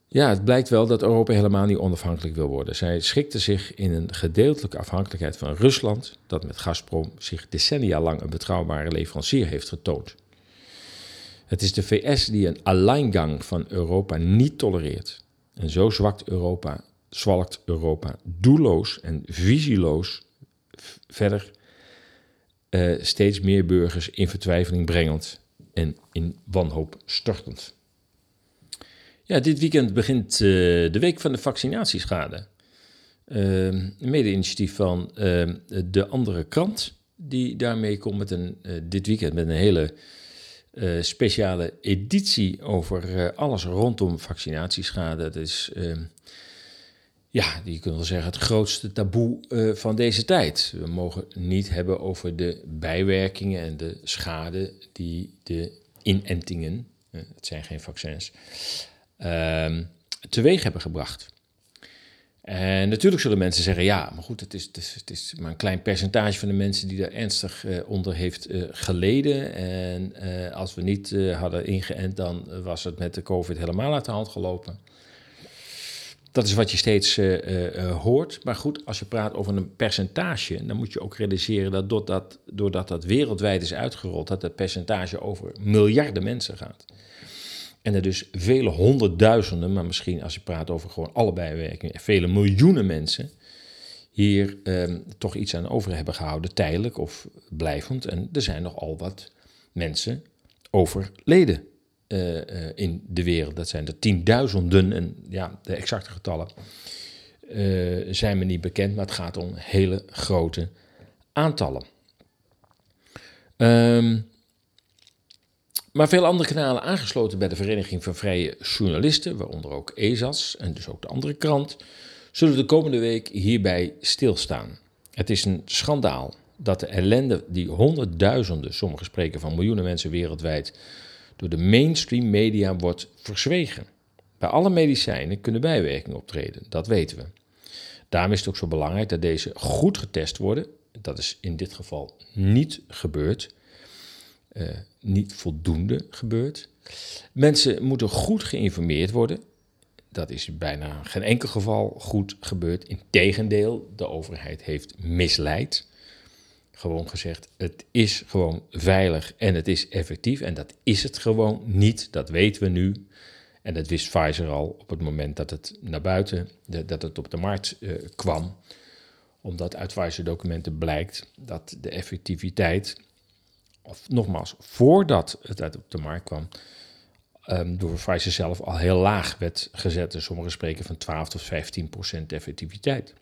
Ja, het blijkt wel dat Europa helemaal niet onafhankelijk wil worden. Zij schikte zich in een gedeeltelijke afhankelijkheid van Rusland, dat met Gazprom zich decennia lang een betrouwbare leverancier heeft getoond. Het is de VS die een alleingang van Europa niet tolereert. En zo zwakt Europa, zwalkt Europa doelloos en visieloos verder uh, steeds meer burgers in vertwijfeling brengend en in wanhoop stortend. Ja, dit weekend begint uh, de week van de vaccinatieschade. Uh, een mede-initiatief van de andere krant, die daarmee komt met een, dit weekend met een hele speciale editie over alles rondom vaccinatieschade. Dat is, uh, ja, je kunt wel zeggen, het grootste taboe eh, van deze tijd. We mogen niet hebben over de bijwerkingen en de schade die de inentingen, het zijn geen vaccins, ehm, teweeg hebben gebracht. En natuurlijk zullen mensen zeggen, ja, maar goed, het is, het is, het is maar een klein percentage van de mensen die daar ernstig uh, onder heeft geleden. En als we niet hadden ingeënt, dan was het met de COVID helemaal uit de hand gelopen. Dat is wat je steeds hoort. Maar goed, als je praat over een percentage, dan moet je ook realiseren dat doordat, doordat dat wereldwijd is uitgerold, dat het percentage over miljarden mensen gaat. En er dus vele honderdduizenden, maar misschien als je praat over gewoon alle bijwerkingen, vele miljoenen mensen hier ehm, toch iets aan over hebben gehouden, tijdelijk of blijvend. En er zijn nogal wat mensen overleden uh, uh, in de wereld. Dat zijn er tienduizenden en ja, de exacte getallen uh, zijn me niet bekend, maar het gaat om hele grote aantallen. Um, maar veel andere kanalen aangesloten bij de Vereniging van Vrije Journalisten, waaronder ook ESAS en dus ook de andere krant, zullen de komende week hierbij stilstaan. Het is een schandaal dat de ellende die honderdduizenden, sommigen spreken van miljoenen mensen wereldwijd, door de mainstream media wordt verzwegen. Bij alle medicijnen kunnen bijwerkingen optreden, dat weten we. Daarom is het ook zo belangrijk dat deze goed getest worden. Dat is in dit geval niet gebeurd, uh, niet voldoende gebeurd. Mensen moeten goed geïnformeerd worden. Dat is bijna geen enkel geval goed gebeurd. Integendeel, de overheid heeft misleid. Gewoon gezegd, het is gewoon veilig en het is effectief. En dat is het gewoon niet, dat weten we nu. En dat wist Pfizer al op het moment dat het naar buiten, dat het op de markt uh, kwam. Omdat uit Pfizer-documenten blijkt dat de effectiviteit, of nogmaals, voordat het op de markt kwam, um, door Pfizer zelf al heel laag werd gezet. Dus sommigen spreken van 12 tot 15 procent effectiviteit.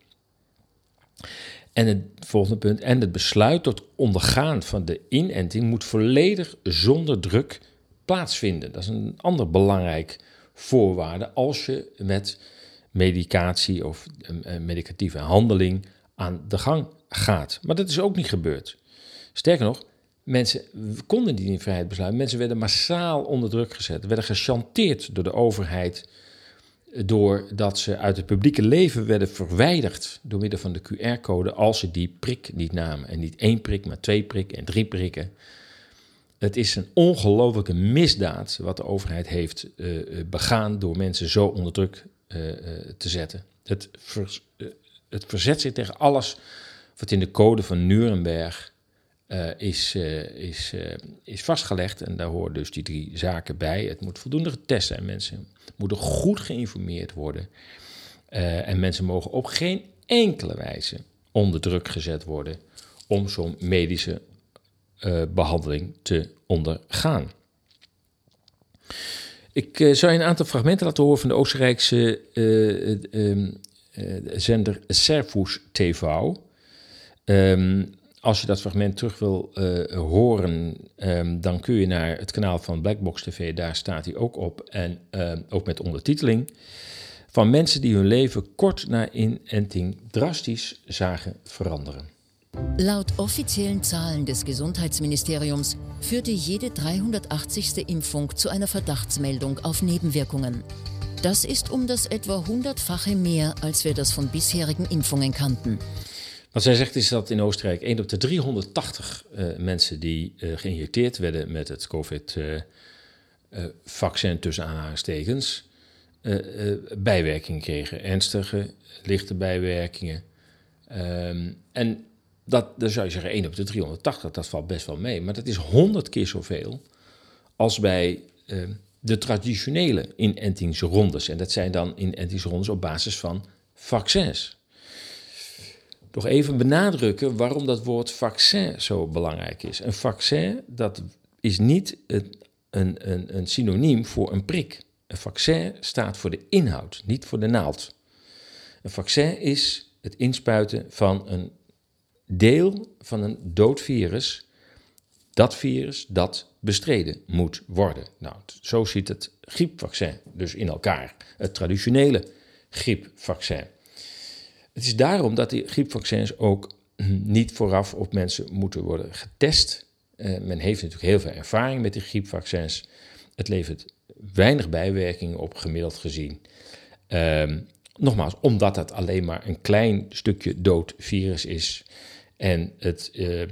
En het volgende punt, en het besluit tot ondergaan van de inenting moet volledig zonder druk plaatsvinden. Dat is een ander belangrijk voorwaarde als je met medicatie of een medicatieve handeling aan de gang gaat. Maar dat is ook niet gebeurd. Sterker nog, mensen konden die in vrijheid besluiten. Mensen werden massaal onder druk gezet, werden gechanteerd door de overheid doordat ze uit het publieke leven werden verwijderd door middel van de QR-code als ze die prik niet namen. En niet één prik, maar twee prikken en drie prikken. Het is een ongelofelijke misdaad wat de overheid heeft uh, begaan door mensen zo onder druk uh, te zetten. Het, het, verzet zich tegen alles wat in de code van Nuremberg is, is, is vastgelegd. En daar horen dus die drie zaken bij. Het moet voldoende getest zijn. Mensen moeten goed geïnformeerd worden. en mensen mogen op geen enkele wijze onder druk gezet worden om zo'n medische behandeling te ondergaan. Ik zou je een aantal fragmenten laten horen van de Oostenrijkse zender Servus TV. Um, als je dat fragment terug wil horen, um, dan kun je naar het kanaal van Blackbox TV. Daar staat hij ook op. En ehm, ook met ondertiteling. Van mensen die hun leven kort na inenting drastisch zagen veranderen. Laut offiziellen Zahlen des Gesundheitsministeriums führte jede 380. Impfung zu einer Verdachtsmeldung auf Nebenwirkungen. Das ist um das etwa hundertfache mehr, als wir das von bisherigen Impfungen kannten. Wat zij zegt is dat in Oostenrijk 1 op de 380 uh, mensen die uh, geïnjecteerd werden met het COVID-vaccin uh, tussen aanhalingstekens, bijwerkingen kregen. Ernstige, lichte bijwerkingen. Um, en dat, dan zou je zeggen 1 op de 380, dat valt best wel mee. Maar dat is 100 keer zoveel als bij uh, de traditionele inentingsrondes. En dat zijn dan inentingsrondes op basis van vaccins. Nog even benadrukken waarom dat woord vaccin zo belangrijk is. Een vaccin, dat is niet een, een, een, synoniem voor een prik. Een vaccin staat voor de inhoud, niet voor de naald. Een vaccin is het inspuiten van een deel van een dood virus, dat virus dat bestreden moet worden. Nou, zo ziet het griepvaccin dus in elkaar, het traditionele griepvaccin. Het is daarom dat die griepvaccins ook niet vooraf op mensen moeten worden getest. Uh, men heeft natuurlijk heel veel ervaring met die griepvaccins. Het levert weinig bijwerkingen op, gemiddeld gezien. Uh, nogmaals, omdat het alleen maar een klein stukje dood virus is. En het uh,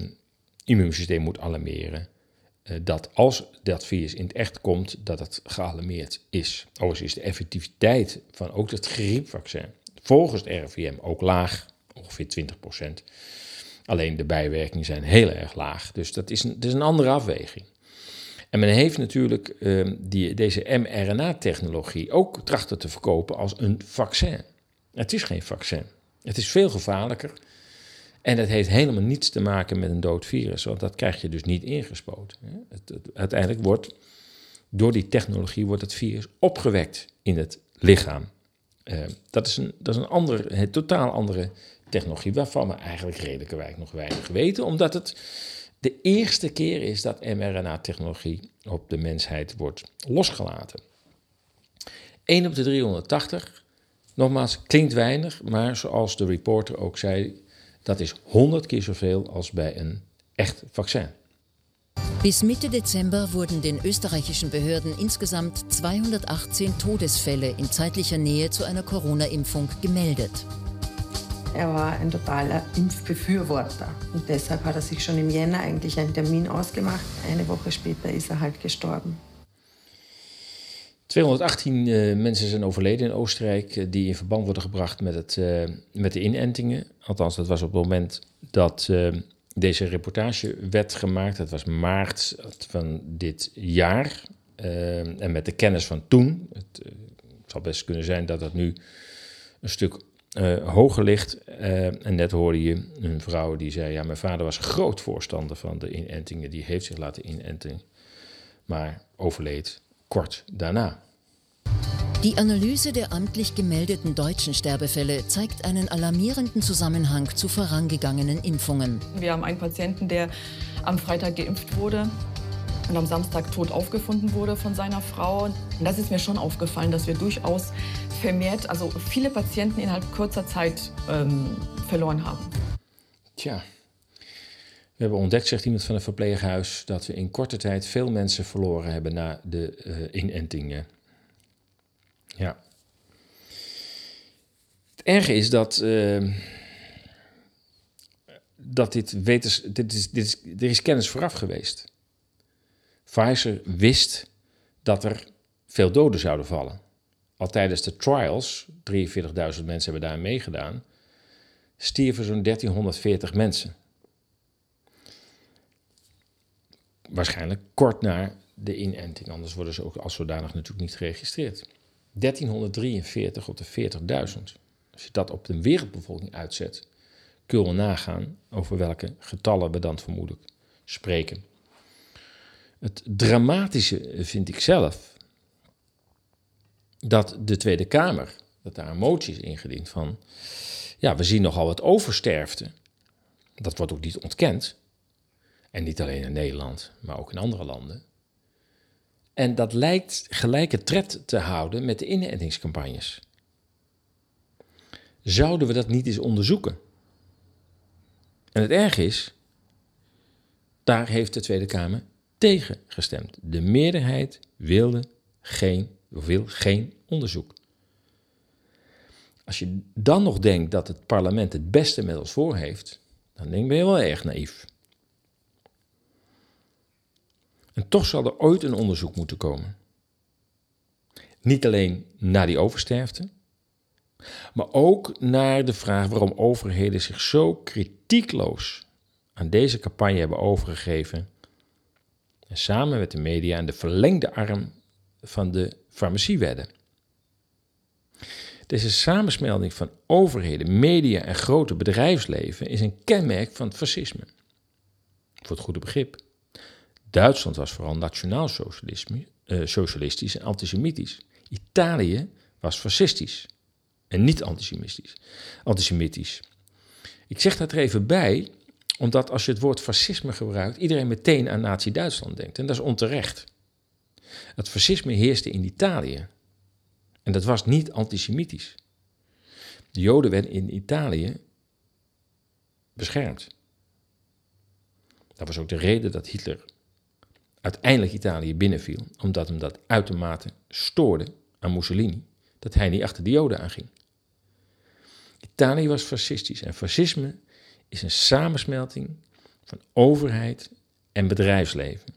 immuunsysteem moet alarmeren uh, dat als dat virus in het echt komt, dat het gealarmeerd is. Overigens is de effectiviteit van ook het griepvaccin volgens het RIVM ook laag, ongeveer 20%. Alleen de bijwerkingen zijn heel erg laag. Dus dat is een, is een andere afweging. En men heeft natuurlijk uh, die, deze mRNA-technologie ook trachten te verkopen als een vaccin. Het is geen vaccin. Het is veel gevaarlijker. En dat heeft helemaal niets te maken met een dood virus, want dat krijg je dus niet ingespoten. Het, uiteindelijk wordt door die technologie wordt het virus opgewekt in het lichaam. Uh, dat, is een, dat is een totaal andere technologie, waarvan we eigenlijk redelijk nog weinig weten, omdat het de eerste keer is dat mRNA-technologie op de mensheid wordt losgelaten. 1 op de 380 Nogmaals, klinkt weinig, maar zoals de reporter ook zei, dat is 100 keer zoveel als bij een echt vaccin. Bis Mitte Dezember wurden den österreichischen Behörden insgesamt 218 Todesfälle in zeitlicher Nähe zu einer Corona-Impfung gemeldet. Er war ein totaler Impfbefürworter und deshalb hat er sich schon im Jänner eigentlich einen Termin ausgemacht. Eine Woche später ist er halt gestorben. 218 uh, mensen zijn overleden in Oostenrijk uh, die in verband worden gebracht met, het, uh, met de inentingen. Althans, dat was op het moment dat deze reportage werd gemaakt. Dat was maart van dit jaar. en met de kennis van toen. Het, het zal best kunnen zijn dat dat nu een stuk hoger ligt. en net hoorde je een vrouw die zei: Ja, mijn vader was groot voorstander van de inentingen. Die heeft zich laten inenten, maar overleed kort daarna. Die Analyse der amtlich gemeldeten deutschen Sterbefälle zeigt einen alarmierenden Zusammenhang zu vorangegangenen Impfungen. Wir haben einen Patienten, der am Freitag geimpft wurde und am Samstag tot aufgefunden wurde von seiner Frau. Und das ist mir schon aufgefallen, dass wir durchaus vermehrt, also viele Patienten innerhalb kurzer Zeit ähm, verloren haben. Tja, We hebben ontdekt, zegt iemand van het verpleeghuis, dat we in korte tijd veel mensen verloren hebben na de uh, inentingen. Ja. Het erge is dat, uh, dat dit wetens, dit is, dit is, er is kennis vooraf geweest. Pfizer wist dat er veel doden zouden vallen. Al tijdens de trials, 43.000 mensen hebben daar meegedaan, stierven zo'n 1340 mensen. waarschijnlijk kort na de inenting. Anders worden ze ook als zodanig natuurlijk niet geregistreerd. 1343 op de 40.000. Als je dat op de wereldbevolking uitzet, kun je nagaan over welke getallen we dan vermoedelijk spreken. Het dramatische vind ik zelf dat de Tweede Kamer, dat daar een motie is ingediend van, ja, we zien nogal wat oversterfte. Dat wordt ook niet ontkend. En niet alleen in Nederland, maar ook in andere landen. En dat lijkt gelijke tred te houden met de inentingscampagnes. Zouden we dat niet eens onderzoeken? En het erg is, daar heeft de Tweede Kamer tegen gestemd. De meerderheid wilde geen, wil geen onderzoek. Als je dan nog denkt dat het parlement het beste met ons voor heeft, dan denk je wel erg naïef. En toch zal er ooit een onderzoek moeten komen. Niet alleen naar die oversterfte, maar ook naar de vraag waarom overheden zich zo kritiekloos aan deze campagne hebben overgegeven. En samen met de media aan de verlengde arm van de farmacie werden. Deze samensmelding van overheden, media en grote bedrijfsleven is een kenmerk van het fascisme. Voor het goede begrip. Duitsland was vooral nationaal uh, socialistisch en antisemitisch. Italië was fascistisch en niet antisemitisch. antisemitisch. Ik zeg dat er even bij, omdat als je het woord fascisme gebruikt, iedereen meteen aan Nazi-Duitsland denkt. En dat is onterecht. Het fascisme heerste in Italië. En dat was niet antisemitisch. De Joden werden in Italië beschermd. Dat was ook de reden dat Hitler uiteindelijk Italië binnenviel, omdat hem dat uitermate stoorde aan Mussolini, dat hij niet achter de Joden aanging. Italië was fascistisch en fascisme is een samensmelting van overheid en bedrijfsleven.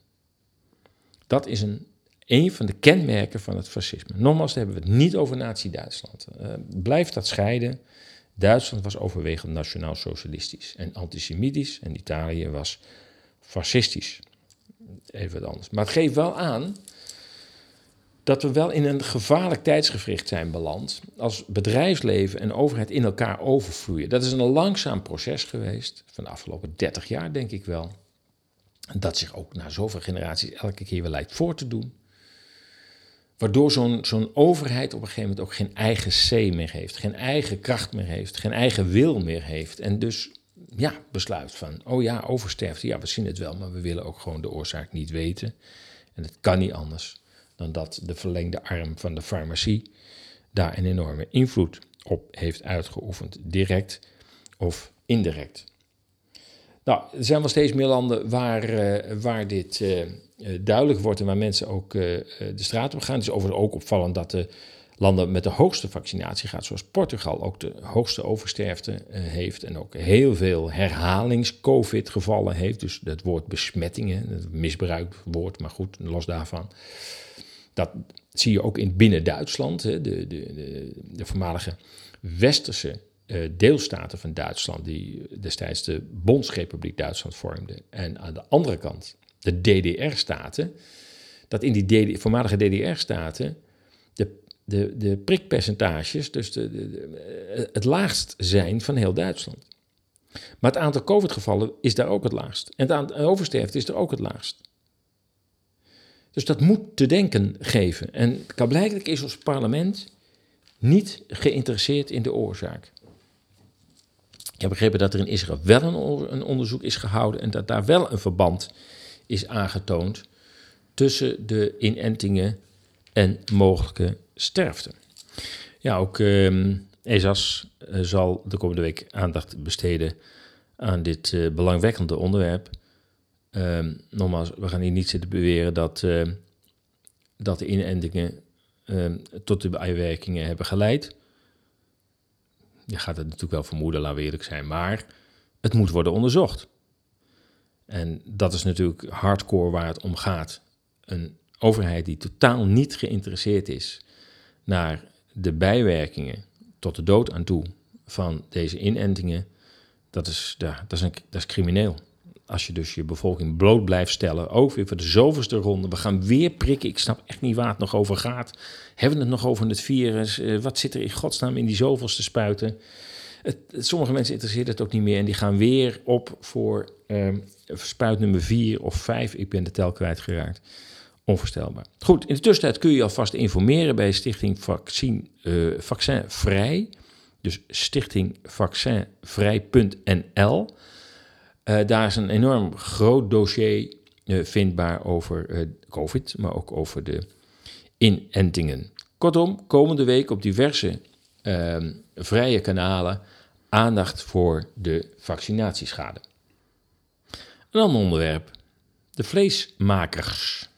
Dat is een, een van de kenmerken van het fascisme. Nogmaals, hebben we het niet over Nazi-Duitsland. Uh, blijf dat scheiden. Duitsland was overwegend nationaal-socialistisch en antisemitisch en Italië was fascistisch even wat anders. Maar het geeft wel aan dat we wel in een gevaarlijk tijdsgevricht zijn beland. Als bedrijfsleven en overheid in elkaar overvloeien. Dat is een langzaam proces geweest, van de afgelopen 30 jaar denk ik wel. Dat zich ook na zoveel generaties elke keer weer lijkt voor te doen. Waardoor zo'n zo'n overheid op een gegeven moment ook geen eigen C meer heeft, geen eigen kracht meer heeft, geen eigen wil meer heeft. En dus ja, besluit van, oh ja, oversterfte, ja, we zien het wel, maar we willen ook gewoon de oorzaak niet weten. En het kan niet anders dan dat de verlengde arm van de farmacie daar een enorme invloed op heeft uitgeoefend, direct of indirect. Nou, er zijn wel steeds meer landen waar, uh, waar dit uh, duidelijk wordt en waar mensen ook de straat op gaan. Het is ook opvallend dat de landen met de hoogste vaccinatiegraad, zoals Portugal, ook de hoogste oversterfte heeft en ook heel veel herhalings-COVID-gevallen heeft. Dus het woord besmettingen, het misbruikt woord, maar goed, los daarvan. Dat zie je ook in binnen Duitsland, de, de, de, de voormalige westerse uh, deelstaten van Duitsland, die destijds de Bondsrepubliek Duitsland vormden. En aan de andere kant de DDR-staten, dat in die voormalige DDR-staten de, de, de prikpercentages dus de, de, het laagst zijn van heel Duitsland. Maar het aantal COVID-gevallen is daar ook het laagst. En het aantal oversterfte is er ook het laagst. Dus dat moet te denken geven. En blijkbaar is ons parlement niet geïnteresseerd in de oorzaak. Ik heb begrepen dat er in Israël wel een onderzoek is gehouden en dat daar wel een verband is aangetoond tussen de inentingen en mogelijke sterfte. Ja, ook uh, ESAS uh, zal de komende week aandacht besteden aan dit uh, belangwekkende onderwerp. Um, nogmaals, we gaan hier niet zitten beweren dat, uh, dat de inentingen tot de bijwerkingen hebben geleid. Je gaat het natuurlijk wel vermoeden, laten we eerlijk zijn, maar het moet worden onderzocht. En dat is natuurlijk hardcore waar het om gaat. Een overheid die totaal niet geïnteresseerd is naar de bijwerkingen tot de dood aan toe van deze inentingen, dat is, dat is, dat is crimineel als je dus je bevolking bloot blijft stellen, ook weer voor de zoveelste ronde, we gaan weer prikken. Ik snap echt niet waar het nog over gaat. Hebben we het nog over het virus? Uh, wat zit er in godsnaam in die zoveelste spuiten? Het, sommige mensen interesseert het ook niet meer en die gaan weer op voor uh, spuit nummer 4 of 5. Ik ben de tel kwijtgeraakt. Onvoorstelbaar. Goed, in de tussentijd kun je alvast informeren bij Stichting Vaccin, Vaccin Vrij. Dus stichtingvaccinvrij.nl. Uh, daar is een enorm groot dossier uh, vindbaar over COVID, maar ook over de inentingen. Kortom, komende week op diverse ehm, vrije kanalen aandacht voor de vaccinatieschade. Een ander onderwerp: de vleesmakers.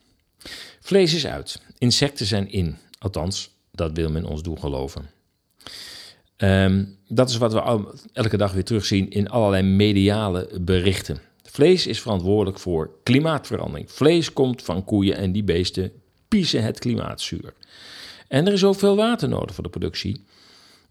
Vlees is uit, insecten zijn in. Althans, dat wil men ons doen geloven. Um, dat is wat we elke dag weer terugzien in allerlei mediale berichten. Vlees is verantwoordelijk voor klimaatverandering. Vlees komt van koeien en die beesten piezen het klimaatzuur. En er is ook veel water nodig voor de productie,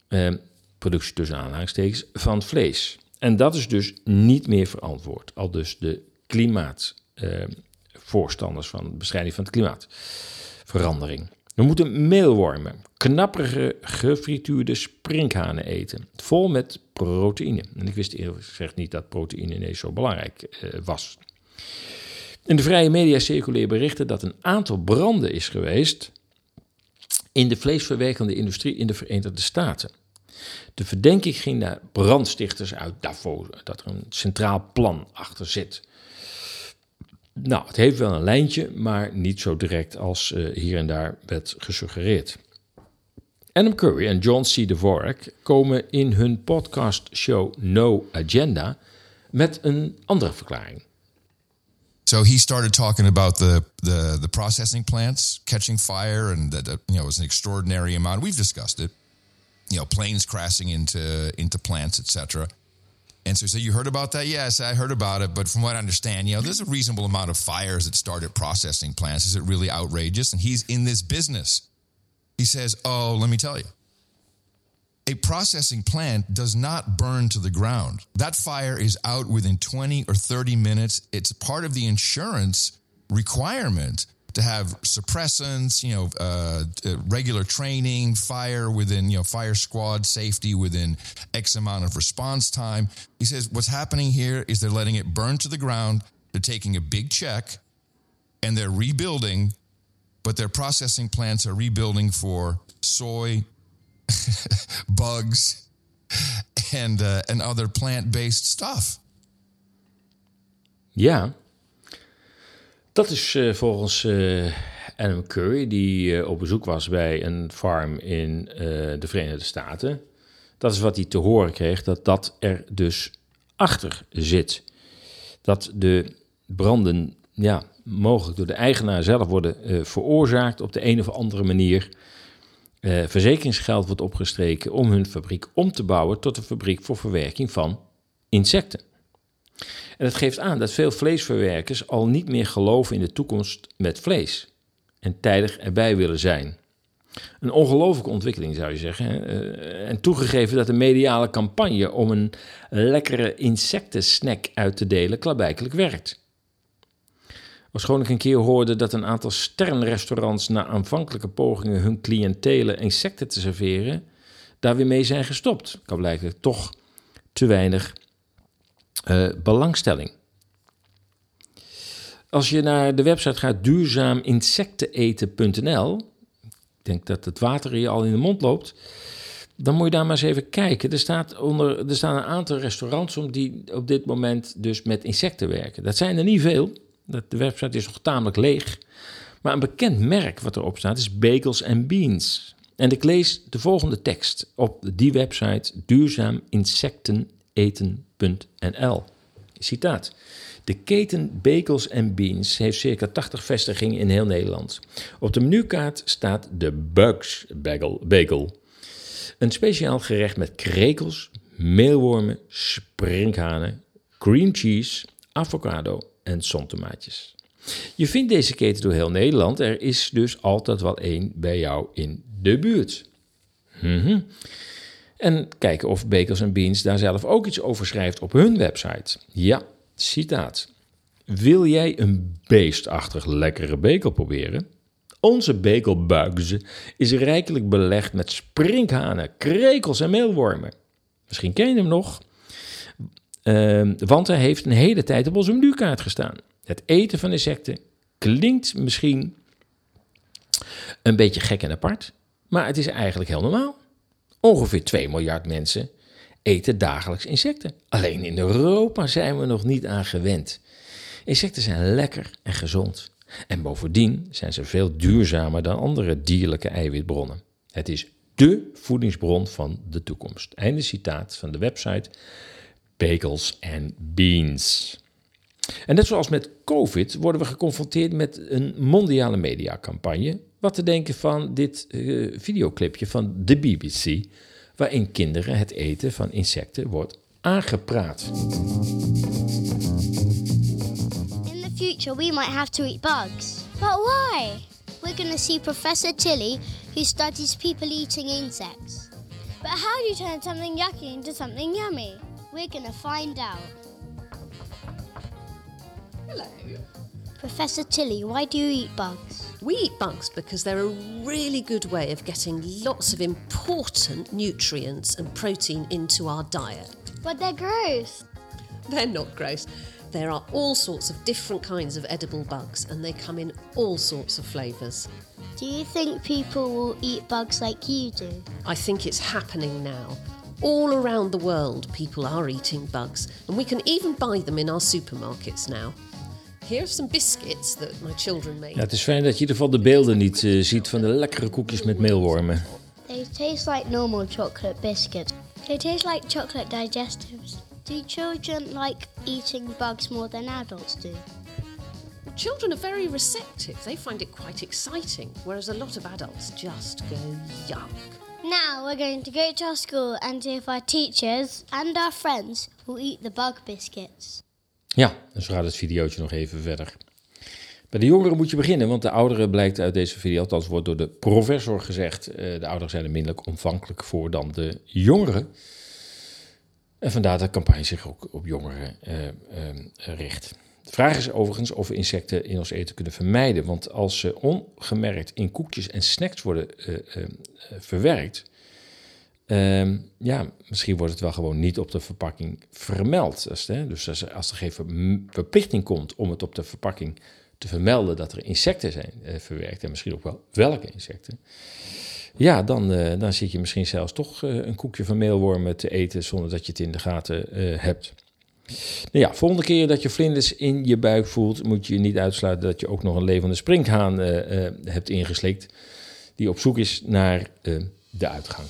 eh, productie tussen aanhalingstekens, van vlees. En dat is dus niet meer verantwoord, al dus de klimaatvoorstanders eh, van de bestrijding van het klimaatverandering. We moeten meelwormen, knapperige gefrituurde sprinkhanen eten. Vol met proteïne. En ik wist eerlijk gezegd niet dat proteïne ineens zo belangrijk uh, was. In de vrije media circuleren berichten dat een aantal branden is geweest in de vleesverwerkende industrie in de Verenigde Staten. De verdenking ging naar brandstichters uit Davos, dat er een centraal plan achter zit. Nou, het heeft wel een lijntje, maar niet zo direct als uh, hier en daar werd gesuggereerd. Adam Curry en John C. Dvorak komen in hun podcastshow No Agenda met een andere verklaring. So he started talking about the, the the processing plants catching fire, and that you know it was an extraordinary amount. We've discussed it. You know, planes crashing into into plants, etc. And so, so you heard about that? Yes, I heard about it. But from what I understand, you know, there's a reasonable amount of fires that started processing plants. Is it really outrageous? And he's in this business. He says, Oh, let me tell you. A processing plant does not burn to the ground. That fire is out within 20 or 30 minutes. It's part of the insurance requirement to have suppressants, you know, uh, uh, regular training, fire within, you know, fire squad safety within X amount of response time. He says what's happening here is they're letting it burn to the ground. They're taking a big check and they're rebuilding, but their processing plants are rebuilding for soy, bugs, and, uh, and other plant based stuff. Yeah. Dat is uh, volgens uh, Adam Curry, die op bezoek was bij een farm in de Verenigde Staten. Dat is wat hij te horen kreeg, dat dat er dus achter zit. Dat de branden ja, mogelijk door de eigenaar zelf worden veroorzaakt op de een of andere manier verzekeringsgeld wordt opgestreken om hun fabriek om te bouwen tot een fabriek voor verwerking van insecten. En dat geeft aan dat veel vleesverwerkers al niet meer geloven in de toekomst met vlees en tijdig erbij willen zijn. Een ongelofelijke ontwikkeling zou je zeggen. Uh, en toegegeven dat de mediale campagne om een lekkere insectensnack uit te delen klaarblijkelijk werkt. Schoon ik een keer hoorde dat een aantal sterrenrestaurants na aanvankelijke pogingen hun cliëntelen insecten te serveren, daar weer mee zijn gestopt. Kan blijken toch te weinig uh, belangstelling. Als je naar de website gaat duurzaaminsekteneten.nl, ik denk dat het water je al in de mond loopt, dan moet je daar maar eens even kijken. Er, staat onder, er staan een aantal restaurants om die op dit moment dus met insecten werken. Dat zijn er niet veel. De website is nog tamelijk leeg. Maar een bekend merk wat erop staat is Bagels and Beans. En ik lees de volgende tekst op die website Citaat. De keten Bagels and Beans heeft circa 80 vestigingen in heel Nederland. Op de menukaart staat de Bugs Bagel. Een speciaal gerecht met krekels, meelwormen, sprinkhanen, cream cheese, avocado en zontomaatjes. Je vindt deze keten door heel Nederland. Er is dus altijd wel één bij jou in de buurt. Mm En kijken of Bakers Beans daar zelf ook iets over schrijft op hun website. Ja, citaat. Wil jij een beestachtig lekkere bekel proberen? Onze bekelbugs is rijkelijk belegd met sprinkhanen, krekels en meelwormen. Misschien ken je hem nog. Ehm, want hij heeft een hele tijd op onze menukaart gestaan. Het eten van insecten klinkt misschien een beetje gek en apart, maar het is eigenlijk heel normaal. Ongeveer 2 miljard mensen eten dagelijks insecten. Alleen in Europa zijn we nog niet aan gewend. Insecten zijn lekker en gezond. En bovendien zijn ze veel duurzamer dan andere dierlijke eiwitbronnen. Het is dé voedingsbron van de toekomst. Einde citaat van de website bagels en beans. En net zoals met COVID worden we geconfronteerd met een mondiale mediacampagne. Wat te denken van dit uh, videoclipje van de BBC, waarin kinderen het eten van insecten wordt aangepraat. In the future we might have to eat bugs. But why? We're going to see Professor Tilly, who studies people eating insects. But how do you turn something yucky into something yummy? We're gonna find out. Hello. Professor Tilly, why do you eat bugs? We eat bugs because they're a really good way of getting lots of important nutrients and protein into our diet. But they're gross. They're not gross. There are all sorts of different kinds of edible bugs, and they come in all sorts of flavours. Do you think people will eat bugs like you do? I think it's happening now. All around the world, people are eating bugs, and we can even buy them in our supermarkets now. Here are some biscuits that my children made. Ja, het is fijn dat je in ieder geval de beelden niet uh, ziet van de lekkere koekjes met meelwormen. They taste like normal chocolate biscuits. They taste like chocolate digestives. Do children like eating bugs more than adults do? Children are very receptive. They find it quite exciting, whereas a lot of adults just go yuck. Now we're going to go to our school and see if our teachers and our friends will eat the bug biscuits. Ja, zo gaat het videootje nog even verder. Bij de jongeren moet je beginnen, want de ouderen blijkt uit deze video, althans wordt door de professor gezegd, uh, de ouderen zijn er minder ontvankelijk voor dan de jongeren. En vandaar dat de campagne zich ook op jongeren uh, uh, richt. De vraag is overigens of we insecten in ons eten kunnen vermijden. Want als ze ongemerkt in koekjes en snacks worden verwerkt, uh, ja, misschien wordt het wel gewoon niet op de verpakking vermeld. Dus, als, er geen verplichting komt om het op de verpakking te vermelden dat er insecten zijn verwerkt, en misschien ook wel welke insecten, ja, dan, dan zit je misschien zelfs toch een koekje van meelwormen te eten zonder dat je het in de gaten hebt. Nou ja, volgende keer dat je vlinders in je buik voelt, moet je niet uitsluiten dat je ook nog een levende sprinkhaan uh, hebt ingeslikt. Die op zoek is naar de uitgang.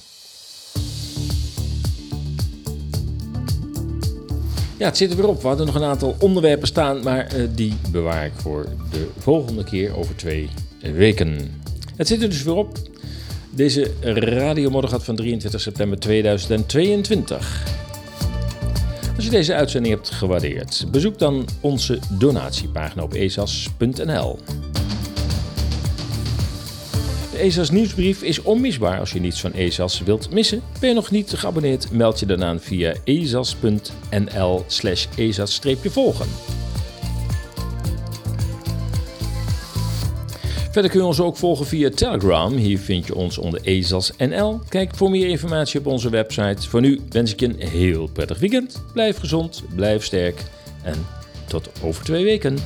Ja, het zit er weer op. We hadden nog een aantal onderwerpen staan, maar die bewaar ik voor de volgende keer over twee weken. Het zit er dus weer op. Deze radiomoddergat van 23 september 2022. Als je deze uitzending hebt gewaardeerd, bezoek dan onze donatiepagina op ezas.nl. De ESAS nieuwsbrief is onmisbaar als je niets van ESAS wilt missen. Ben je nog niet geabonneerd, meld je dan aan via ezas.nl slash ezas-volgen. Verder kun je ons ook volgen via Telegram. Hier vind je ons onder EZAS.nl. Kijk voor meer informatie op onze website. Voor nu wens ik je een heel prettig weekend. Blijf gezond, blijf sterk en tot over twee weken.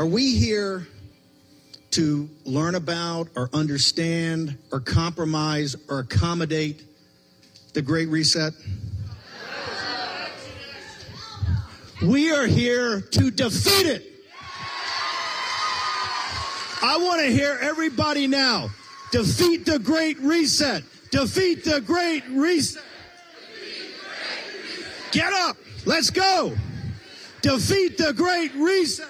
Are we here to learn about or understand or compromise or accommodate the Great Reset? We are here to defeat it. I want to hear everybody now. Defeat the Great Reset. Defeat the Great Reset. Get up. Let's go. Defeat the Great Reset.